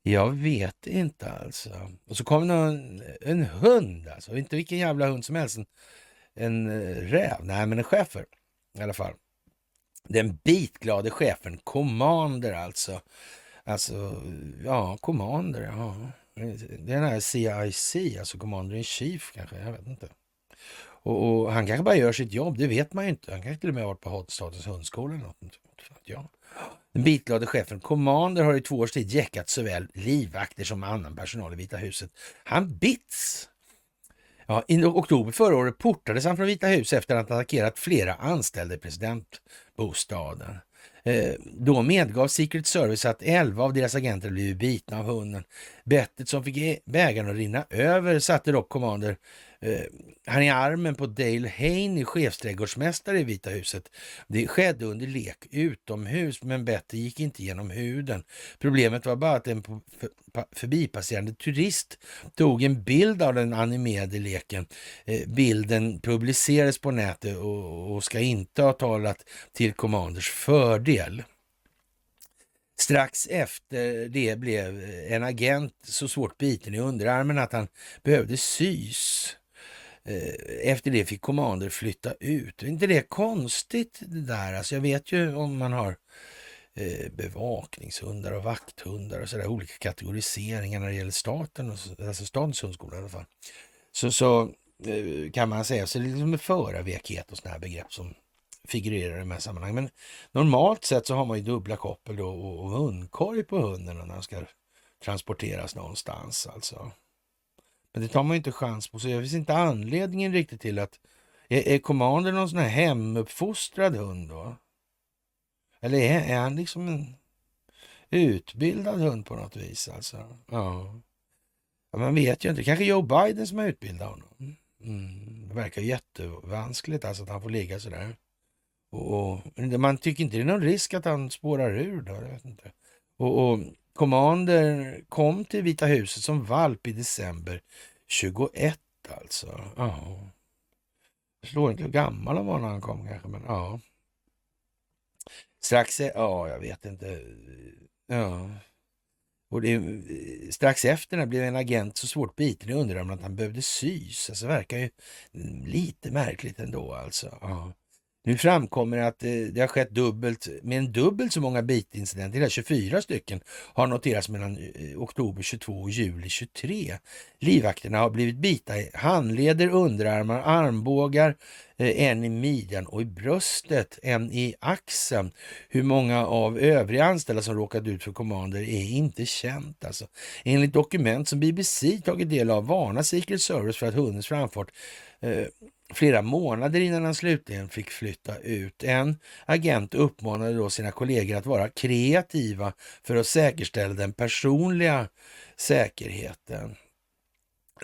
jag vet inte alltså. Och så kom någon, en hund alltså. Inte vilken jävla hund som helst. En, en eh, räv. Nej, men en schäfer i alla fall. Den bitglade chefen, Commander alltså. Alltså, ja, Commander, ja. Det är den här CIC, alltså Commander in Chief kanske, jag vet inte. Och, och, han kanske bara gör sitt jobb, det vet man ju inte. Han kanske till och med har varit på Statens hundskola eller något. Ja. Den bitglade chefen Commander har i två års tid jäckat såväl livvakter som annan personal i Vita huset. Han bits! Ja, I oktober förra året portades han från Vita huset efter att ha attackerat flera anställda i presidentbostaden. Eh, då medgav Secret Service att 11 av deras agenter blivit bitna av hunden. Bettet som fick e- bägaren att rinna över satte dock Commander eh, han i armen på Dale Haney, chefsträdgårdsmästare i Vita huset. Det skedde under lek utomhus, men Betty gick inte genom huden. Problemet var bara att en förbipasserande turist tog en bild av den animerade leken. Eh, bilden publicerades på nätet och, och ska inte ha talat till Commanders fördel. Strax efter det blev en agent så svårt biten i underarmen att han behövde sys. Eh, efter det fick Commander flytta ut. Är inte det konstigt det där? Alltså jag vet ju om man har eh, bevakningshundar och vakthundar och sådär, olika kategoriseringar när det gäller staten, alltså statens hundskola i alla fall. Så, så eh, kan man säga, så det är liksom förarvekhet och sådana här begrepp som figurerar i de här sammanhangen. Men normalt sett så har man ju dubbla koppel då och, och hundkorg på hunden när den ska transporteras någonstans alltså. Men det tar man ju inte chans på, så det finns inte anledningen riktigt till att... Är, är Commander någon sån här hemuppfostrad hund då? Eller är, är han liksom en utbildad hund på något vis alltså? Ja. ja man vet ju inte. Kanske Joe Biden som har utbildat honom. Mm. Det verkar jättevanskligt alltså att han får ligga sådär. Och, och, man tycker inte det är någon risk att han spårar ur då. Jag vet inte. Och, och Commander kom till Vita huset som valp i december 21 alltså. Ja. Jag förstår inte hur gammal han var när han kom kanske, men ja. Strax, e- ja, jag vet inte. Ja. Och det, strax efter blev en agent så svårt biten i underarmen att han behövde sys. Alltså det verkar ju lite märkligt ändå alltså. Ja. Nu framkommer att eh, det har skett dubbelt, med en dubbelt så många bitincidenter, hela 24 stycken, har noterats mellan eh, oktober 22 och juli 23. Livvakterna har blivit bita i handleder, underarmar, armbågar, eh, en i midjan och i bröstet, en i axeln. Hur många av övriga anställda som råkat ut för kommander är inte känt. Alltså. Enligt dokument som BBC tagit del av varnar Secret Service för att hundens framfart eh, flera månader innan han slutligen fick flytta ut. En agent uppmanade då sina kollegor att vara kreativa för att säkerställa den personliga säkerheten.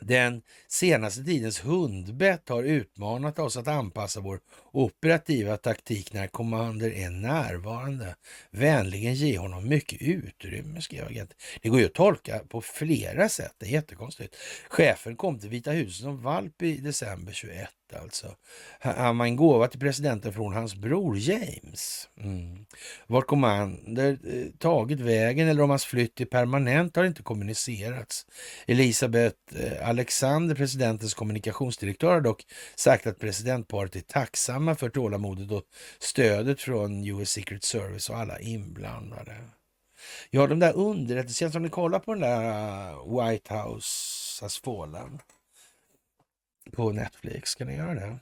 Den senaste tidens hundbett har utmanat oss att anpassa vår operativa taktik när kommander är närvarande. Vänligen ge honom mycket utrymme, skrev agenten. Det går ju att tolka på flera sätt, det är jättekonstigt. Chefen kom till Vita huset som valp i december 21 alltså. Han var en gåva till presidenten från hans bror James. Mm. Vart Commander eh, tagit vägen eller om hans flytt är permanent har inte kommunicerats. Elisabeth eh, Alexander, presidentens kommunikationsdirektör, har dock sagt att presidentparet är tacksamma för tålamodet och stödet från US Secret Service och alla inblandade. Ja, de där underrättelsetjänsterna, om ni kollar på den där eh, White House has på Netflix. Ska ni göra det?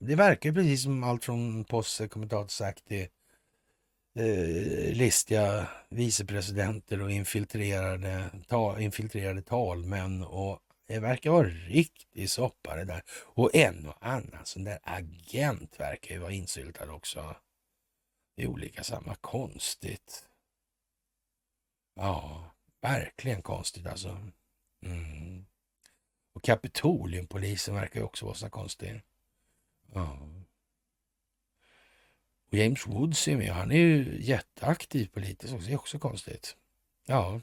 Det verkar precis som allt från Posse, kommentator sagt till eh, listiga vicepresidenter och infiltrerade, ta, infiltrerade talmän och det verkar vara riktig soppa det där. Och en och annan sån där agent verkar ju vara insyltad också i olika samma konstigt. Ja, verkligen konstigt alltså. Mm. Och Kapitoliumpolisen verkar ju också vara så konstig. Ja. Och James Woods är med. Han är ju jätteaktiv politiskt också. Det är också konstigt. Ja.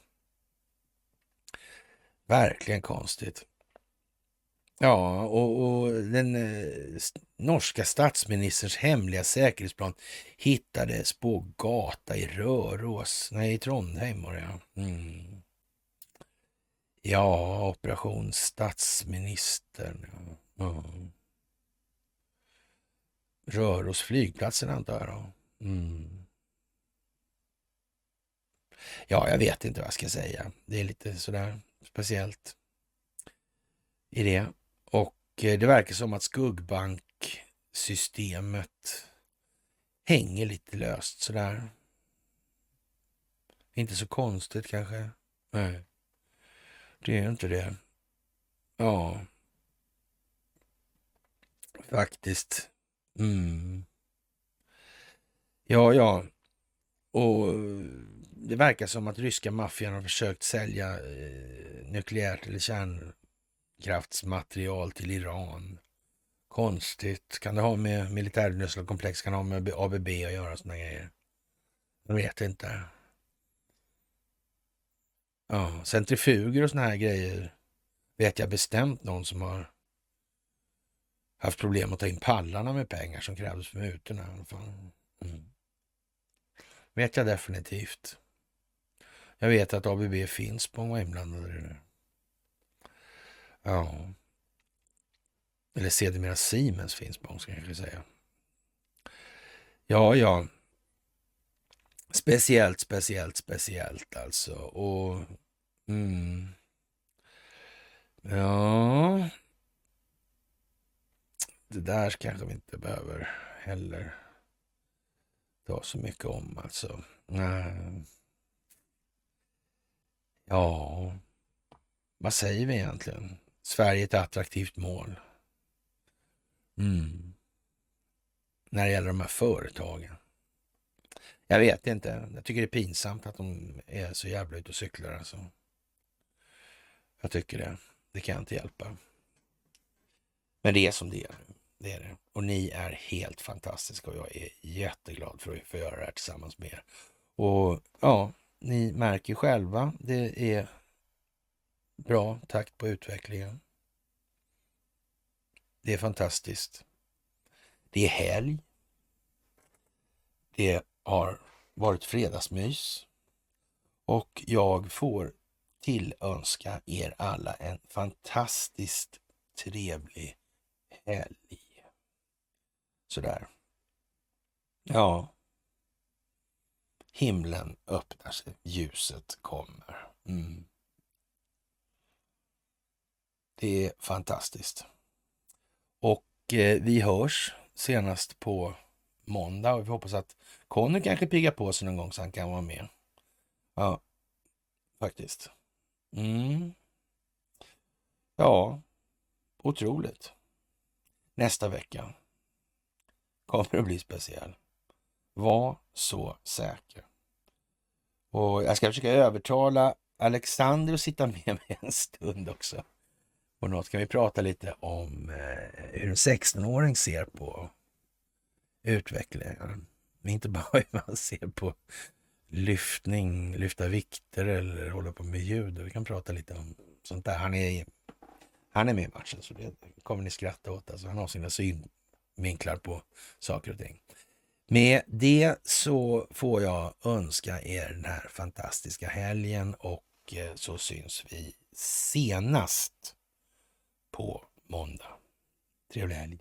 Verkligen konstigt. Ja, och, och den eh, norska statsministerns hemliga säkerhetsplan hittades på gata i Röros. Nej, i Trondheim var det ja. Mm. Ja, Operation Statsministern. Mm. Röros flygplatsen antar jag då. Mm. Ja, jag vet inte vad jag ska säga. Det är lite sådär speciellt i det. Och eh, det verkar som att skuggbanksystemet hänger lite löst sådär. Inte så konstigt kanske. Nej. Det är inte det. Ja. Faktiskt. Mm. Ja, ja. Och eh, det verkar som att ryska maffian har försökt sälja eh, nukleärt eller kärnkraftsmaterial till Iran. Konstigt. Kan det ha med militärindustriella komplex, kan det ha med ABB att göra sådana grejer? Jag vet inte. Ja, centrifuger och såna här grejer vet jag bestämt någon som har haft problem att ta in pallarna med pengar som krävdes för mutorna. Mm. Vet jag definitivt. Jag vet att ABB finns på var inblandade i det. Ja. Eller sedermera Siemens finns på, ska jag kanske säga. Ja, ja. Speciellt, speciellt, speciellt alltså. Och... Mm. Ja... Det där kanske vi inte behöver heller ta så mycket om alltså. Ja, vad säger vi egentligen? Sverige är ett attraktivt mål. Mm. När det gäller de här företagen. Jag vet inte. Jag tycker det är pinsamt att de är så jävla ute och cyklar. Alltså. Jag tycker det. Det kan jag inte hjälpa. Men det är som det är. Det är det. Och ni är helt fantastiska och jag är jätteglad för att få göra det här tillsammans med er. Och ja, ni märker själva, det är bra takt på utvecklingen. Det är fantastiskt. Det är helg. Det är har varit fredagsmys. Och jag får tillönska er alla en fantastiskt trevlig helg. Sådär. Ja. Himlen öppnar sig, ljuset kommer. Mm. Det är fantastiskt. Och eh, vi hörs senast på måndag och vi hoppas att Conny kanske piggar på sig någon gång så han kan vara med. Ja, faktiskt. Mm. Ja, otroligt. Nästa vecka kommer att bli speciell. Var så säker. Och jag ska försöka övertala Alexander att sitta med mig en stund också. Och något kan vi prata lite om eh, hur en 16-åring ser på utvecklingen. Inte bara (laughs) hur man ser på lyftning, lyfta vikter eller hålla på med ljud. Vi kan prata lite om sånt där. Han är, han är med i matchen så det kommer ni skratta åt. Alltså, han har sina synvinklar på saker och ting. Med det så får jag önska er den här fantastiska helgen och eh, så syns vi senast på måndag. Trevlig helg!